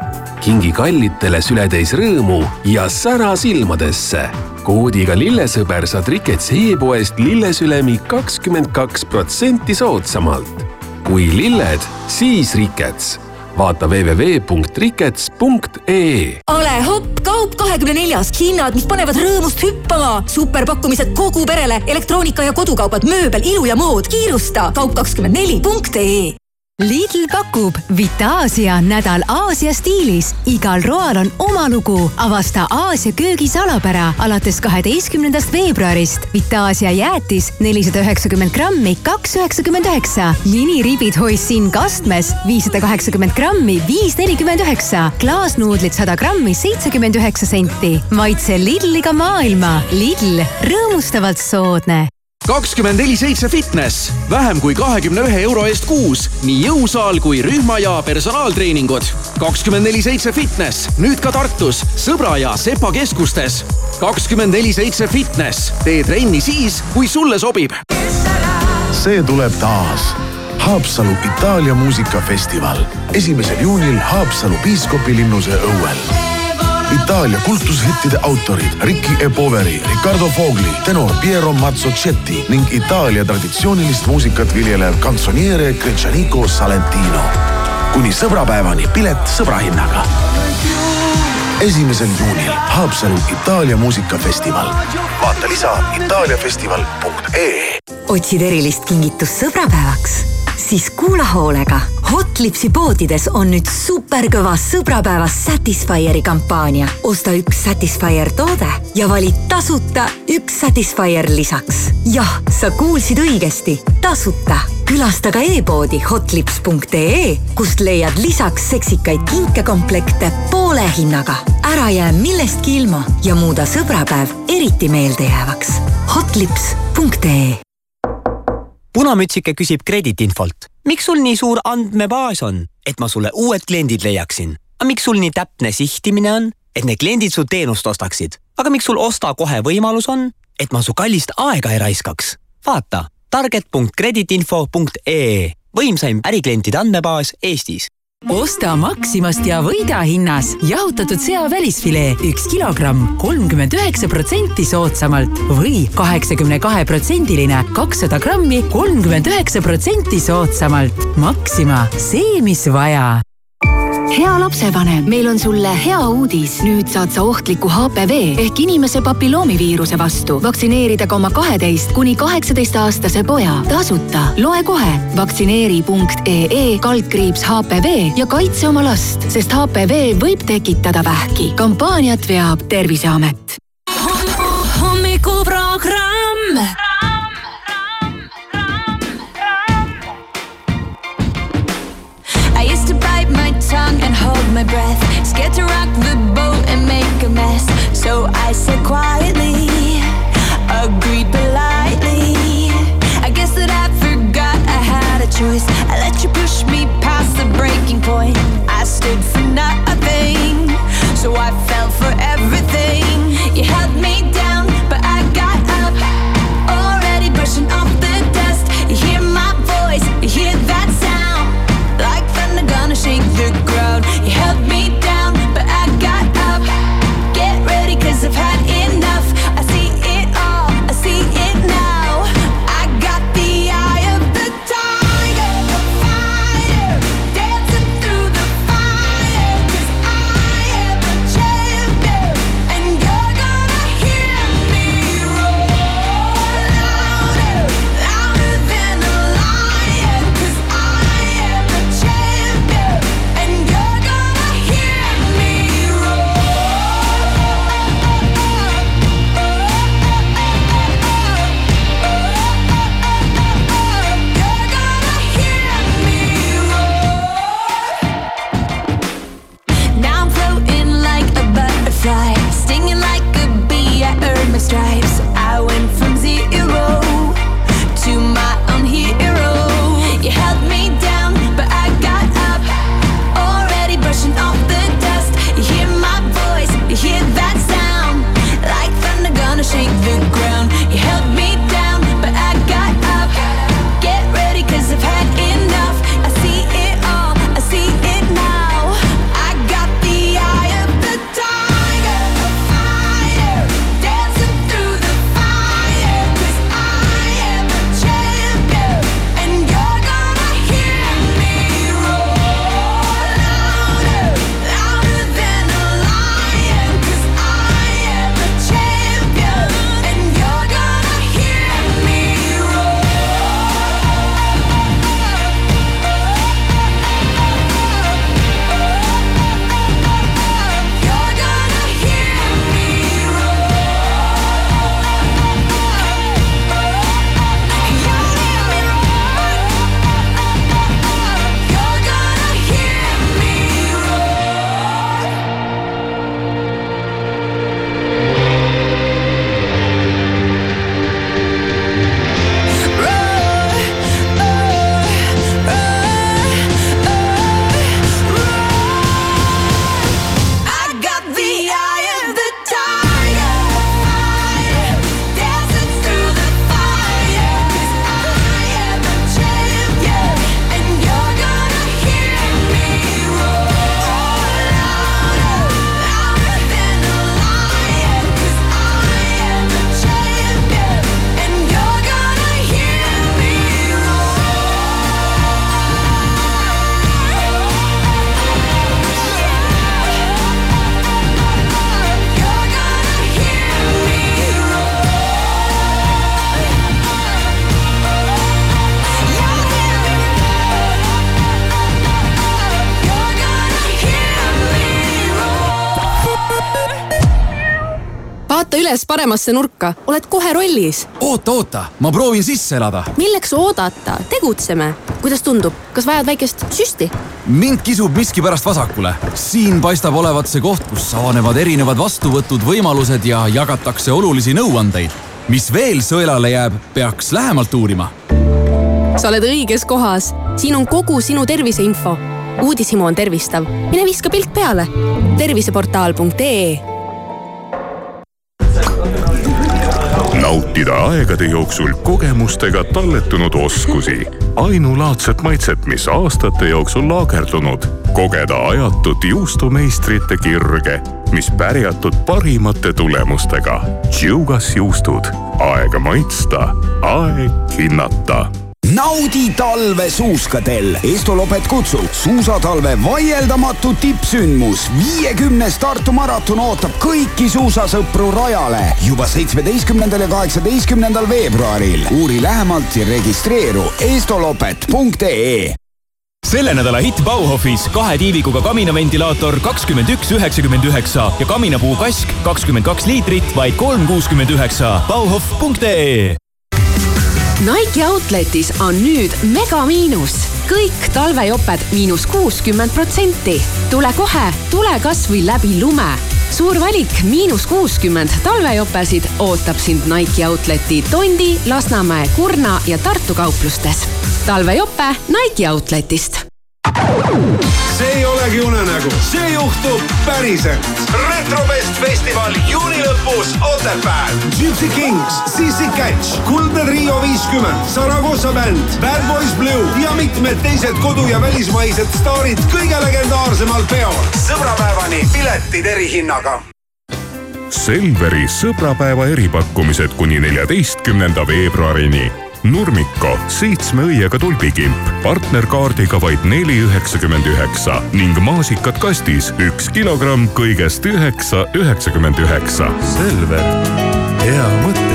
Speaker 25: kingi kallitele sületäis rõõmu ja sära silmadesse. koodiga lillesõber saad Rikets e-poest lillesülemi kakskümmend kaks protsenti soodsamalt. kui lilled, siis Rikets. vaata www.rikets.ee
Speaker 11: ole hopp, kaup kahekümne neljas, hinnad, mis panevad rõõmust hüppama. superpakkumised kogu perele, elektroonika ja kodukaubad, mööbel, ilu ja mood. kiirusta, kaup24.ee
Speaker 12: Lidl pakub Vitaasia nädal Aasia stiilis. igal roal on oma lugu. avasta Aasia köögi salapära alates kaheteistkümnendast veebruarist. Vitaasia jäätis nelisada üheksakümmend grammi, kaks üheksakümmend üheksa. liniribid hoisin kastmes viissada kaheksakümmend grammi, viis nelikümmend üheksa. klaasnuudlid sada grammi, seitsekümmend üheksa senti. maitse Lidliga maailma. Lidl, rõõmustavalt soodne
Speaker 17: kakskümmend neli seitse fitness, vähem kui kahekümne ühe euro eest kuus, nii jõusaal kui rühma ja personaaltreeningud. kakskümmend neli seitse fitness, nüüd ka Tartus, Sõbra ja Sepa keskustes. kakskümmend neli seitse fitness, tee trenni siis, kui sulle sobib.
Speaker 15: see tuleb taas. Haapsalu Itaalia muusikafestival esimesel juunil Haapsalu piiskopilinnuse õuel Itaalia kultushittide autorid Ricky E. Poveri, Riccardo Fogli, tenor Piero Mazzocetti ning Itaalia traditsioonilist muusikat viljelev kantsoniere Gretšaniko Salentino. kuni sõbrapäevani pilet sõbrahinnaga. esimesel juunil Haapsalu Itaalia muusikafestival. vaata lisa itaaliafestival.ee
Speaker 11: otsid erilist kingitust sõbrapäevaks? Siis kuula hoolega. Hotlipsi poodides on nüüd superkõva sõbrapäeva Satisfyeri kampaania. osta üks Satisfyer toode ja vali tasuta üks Satisfyer lisaks. jah, sa kuulsid õigesti, tasuta. külasta ka e-poodi hotlips.ee, kust leiad lisaks seksikaid kinkekomplekte poole hinnaga. ära jää millestki ilma ja muuda sõbrapäev eriti meeldejäävaks. hotlips.ee
Speaker 13: punamütsike küsib krediitinfolt. miks sul nii suur andmebaas on, et ma sulle uued kliendid leiaksin? aga miks sul nii täpne sihtimine on, et need kliendid su teenust ostaksid? aga miks sul osta kohe võimalus on, et ma su kallist aega ei raiskaks? vaata target.krediitinfo.ee võimsaim äriklientide andmebaas Eestis
Speaker 26: osta Maximast ja võida hinnas jahutatud sea välisfilee üks kilogramm kolmkümmend üheksa protsenti soodsamalt või kaheksakümne kahe protsendiline kakssada grammi kolmkümmend üheksa protsenti soodsamalt. Maxima, see, mis vaja
Speaker 27: hea lapsevanem, meil on sulle hea uudis. nüüd saad sa ohtliku HPV ehk inimese papilloomiviiruse vastu vaktsineerida ka oma kaheteist kuni kaheksateist aastase poja tasuta. loe kohe vaktsineeri.ee kaldkriips HPV ja kaitse oma last, sest HPV võib tekitada vähki. kampaaniat veab Terviseamet.
Speaker 9: My breath. Scared to rock the boat and make a mess. So I said quietly,
Speaker 20: üles paremasse nurka, oled kohe rollis.
Speaker 17: oota, oota, ma proovin sisse elada.
Speaker 20: milleks oodata, tegutseme. kuidas tundub, kas vajad väikest süsti?
Speaker 17: mind kisub miskipärast vasakule. siin paistab olevat see koht, kus avanevad erinevad vastuvõtud, võimalused ja jagatakse olulisi nõuandeid. mis veel sõelale jääb, peaks lähemalt uurima.
Speaker 20: sa oled õiges kohas, siin on kogu sinu terviseinfo. uudishimu on tervistav, mine viska pilk peale. terviseportaal.ee
Speaker 14: nautida aegade jooksul kogemustega talletunud oskusi, ainulaadset maitset, mis aastate jooksul laagerdunud, kogeda ajatut juustumeistrite kirge, mis pärjatud parimate tulemustega. Tšiugas juustud, aega maitsta, aeg hinnata
Speaker 15: naudi talve suuskadel. Estolopet kutsub suusatalve vaieldamatu tippsündmus. viiekümnes Tartu maraton ootab kõiki suusasõpru rajale juba seitsmeteistkümnendal ja kaheksateistkümnendal veebruaril. uuri lähemalt ja registreeru estolopet.ee
Speaker 28: selle nädala hitt Bauhofis kahe tiivikuga kaminaventilaator kakskümmend üks üheksakümmend üheksa ja kaminapuu kask kakskümmend kaks liitrit, vaid kolm kuuskümmend üheksa. Bauhof.ee
Speaker 3: Nike Outletis on nüüd megamiinus. kõik talvejoped miinus kuuskümmend protsenti. tule kohe, tule kasvõi läbi lume. suur valik miinus kuuskümmend talvejopesid ootab sind Nike Outleti Tondi, Lasnamäe, Kurna ja Tartu kauplustes. talvejope Nike Outletist
Speaker 16: see ei olegi unenägu, see juhtub päriselt. retrofest festival juuni lõpus Otepääl. Gypsy Kings, Sissi Catch, Kuldne Trio viiskümmend, Saragossa bänd, Bad Boys Blue ja mitmed teised kodu- ja välismaised staarid kõige legendaarsemal peol. sõbrapäevani piletid erihinnaga
Speaker 14: Selveri sõbrapäeva eripakkumised kuni neljateistkümnenda veebruarini. Nurmiko seitsme õiega tulbikimp partnerkaardiga vaid neli üheksakümmend üheksa ning maasikad kastis üks kilogramm kõigest üheksa üheksakümmend üheksa. Selver, hea mõte.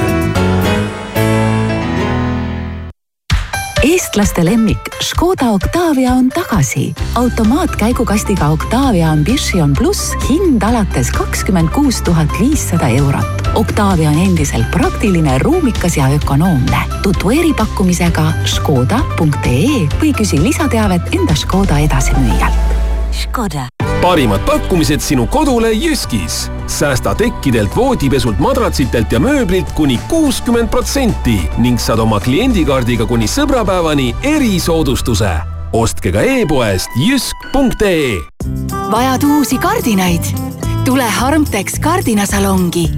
Speaker 26: Eestlaste lemmik Škoda Octavia on tagasi. automaatkäigukastiga Octavia Ambition pluss hind alates kakskümmend kuus tuhat viissada eurot. Octavia on endiselt praktiline, ruumikas ja ökonoomne. tutvu eripakkumisega škoda.ee või küsi lisateavet enda Škoda edasimüüjalt. Škoda
Speaker 25: parimad pakkumised sinu kodule Jyskis. säästa tekkidelt, voodipesult, madratsitelt ja mööblilt kuni kuuskümmend protsenti ning saad oma kliendikaardiga kuni sõbrapäevani erisoodustuse. ostke ka e-poest jysk.ee
Speaker 12: vajad uusi kardinaid? tule Harmtex kardinasalongi.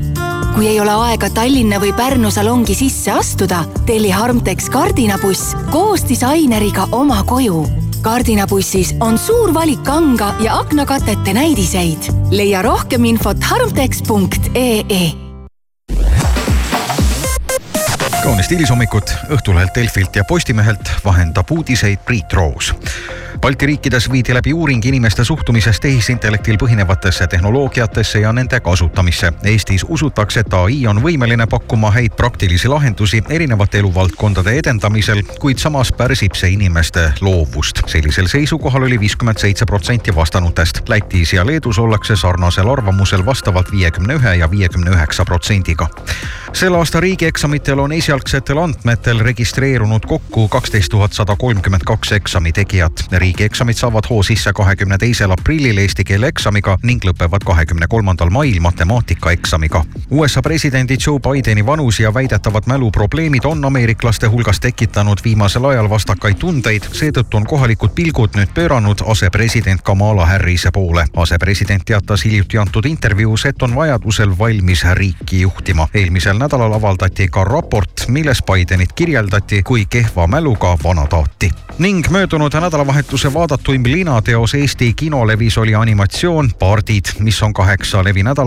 Speaker 12: kui ei ole aega Tallinna või Pärnu salongi sisse astuda, telli Harmtex kardinabuss koos disaineriga oma koju. Kardinabussis on suur valik kanga ja aknakatete näidiseid. leia rohkem infot harmtex.ee
Speaker 19: kaunist hilishommikut Õhtulehelt, Delfilt ja Postimehelt vahendab uudiseid Priit Roos. Balti riikides viidi läbi uuring inimeste suhtumisest tehisintellektil põhinevatesse tehnoloogiatesse ja nende kasutamisse. Eestis usutakse, et ai on võimeline pakkuma häid praktilisi lahendusi erinevate eluvaldkondade edendamisel, kuid samas pärsib see inimeste loovust. sellisel seisukohal oli viiskümmend seitse protsenti vastanutest. Lätis ja Leedus ollakse sarnasel arvamusel vastavalt viiekümne ühe ja viiekümne üheksa protsendiga. selle aasta riigieksamitel on esialgsetel andmetel registreerunud kokku kaksteist tuhat sada kolmkümmend kaks eksami tegijat. riigieksamid saavad hoo sisse kahekümne teisel aprillil eesti keele eksamiga ning lõpevad kahekümne kolmandal mail matemaatikaeksamiga. USA presidendi Joe Bideni vanus ja väidetavad mäluprobleemid on ameeriklaste hulgas tekitanud viimasel ajal vastakaid tundeid, seetõttu on kohalikud pilgud nüüd pööranud asepresident Kamala Harrise poole. asepresident teatas hiljuti antud intervjuus, et on vajadusel valmis riiki juhtima. eelmisel nädalal avaldati ka raport, milles Bidenit kirjeldati kui kehva mäluga vanataati. ning möödunud nädalavahetuse vaadatuim linateos Eesti kinolevis oli animatsioon Pardid, mis on kaheksa levinädalaga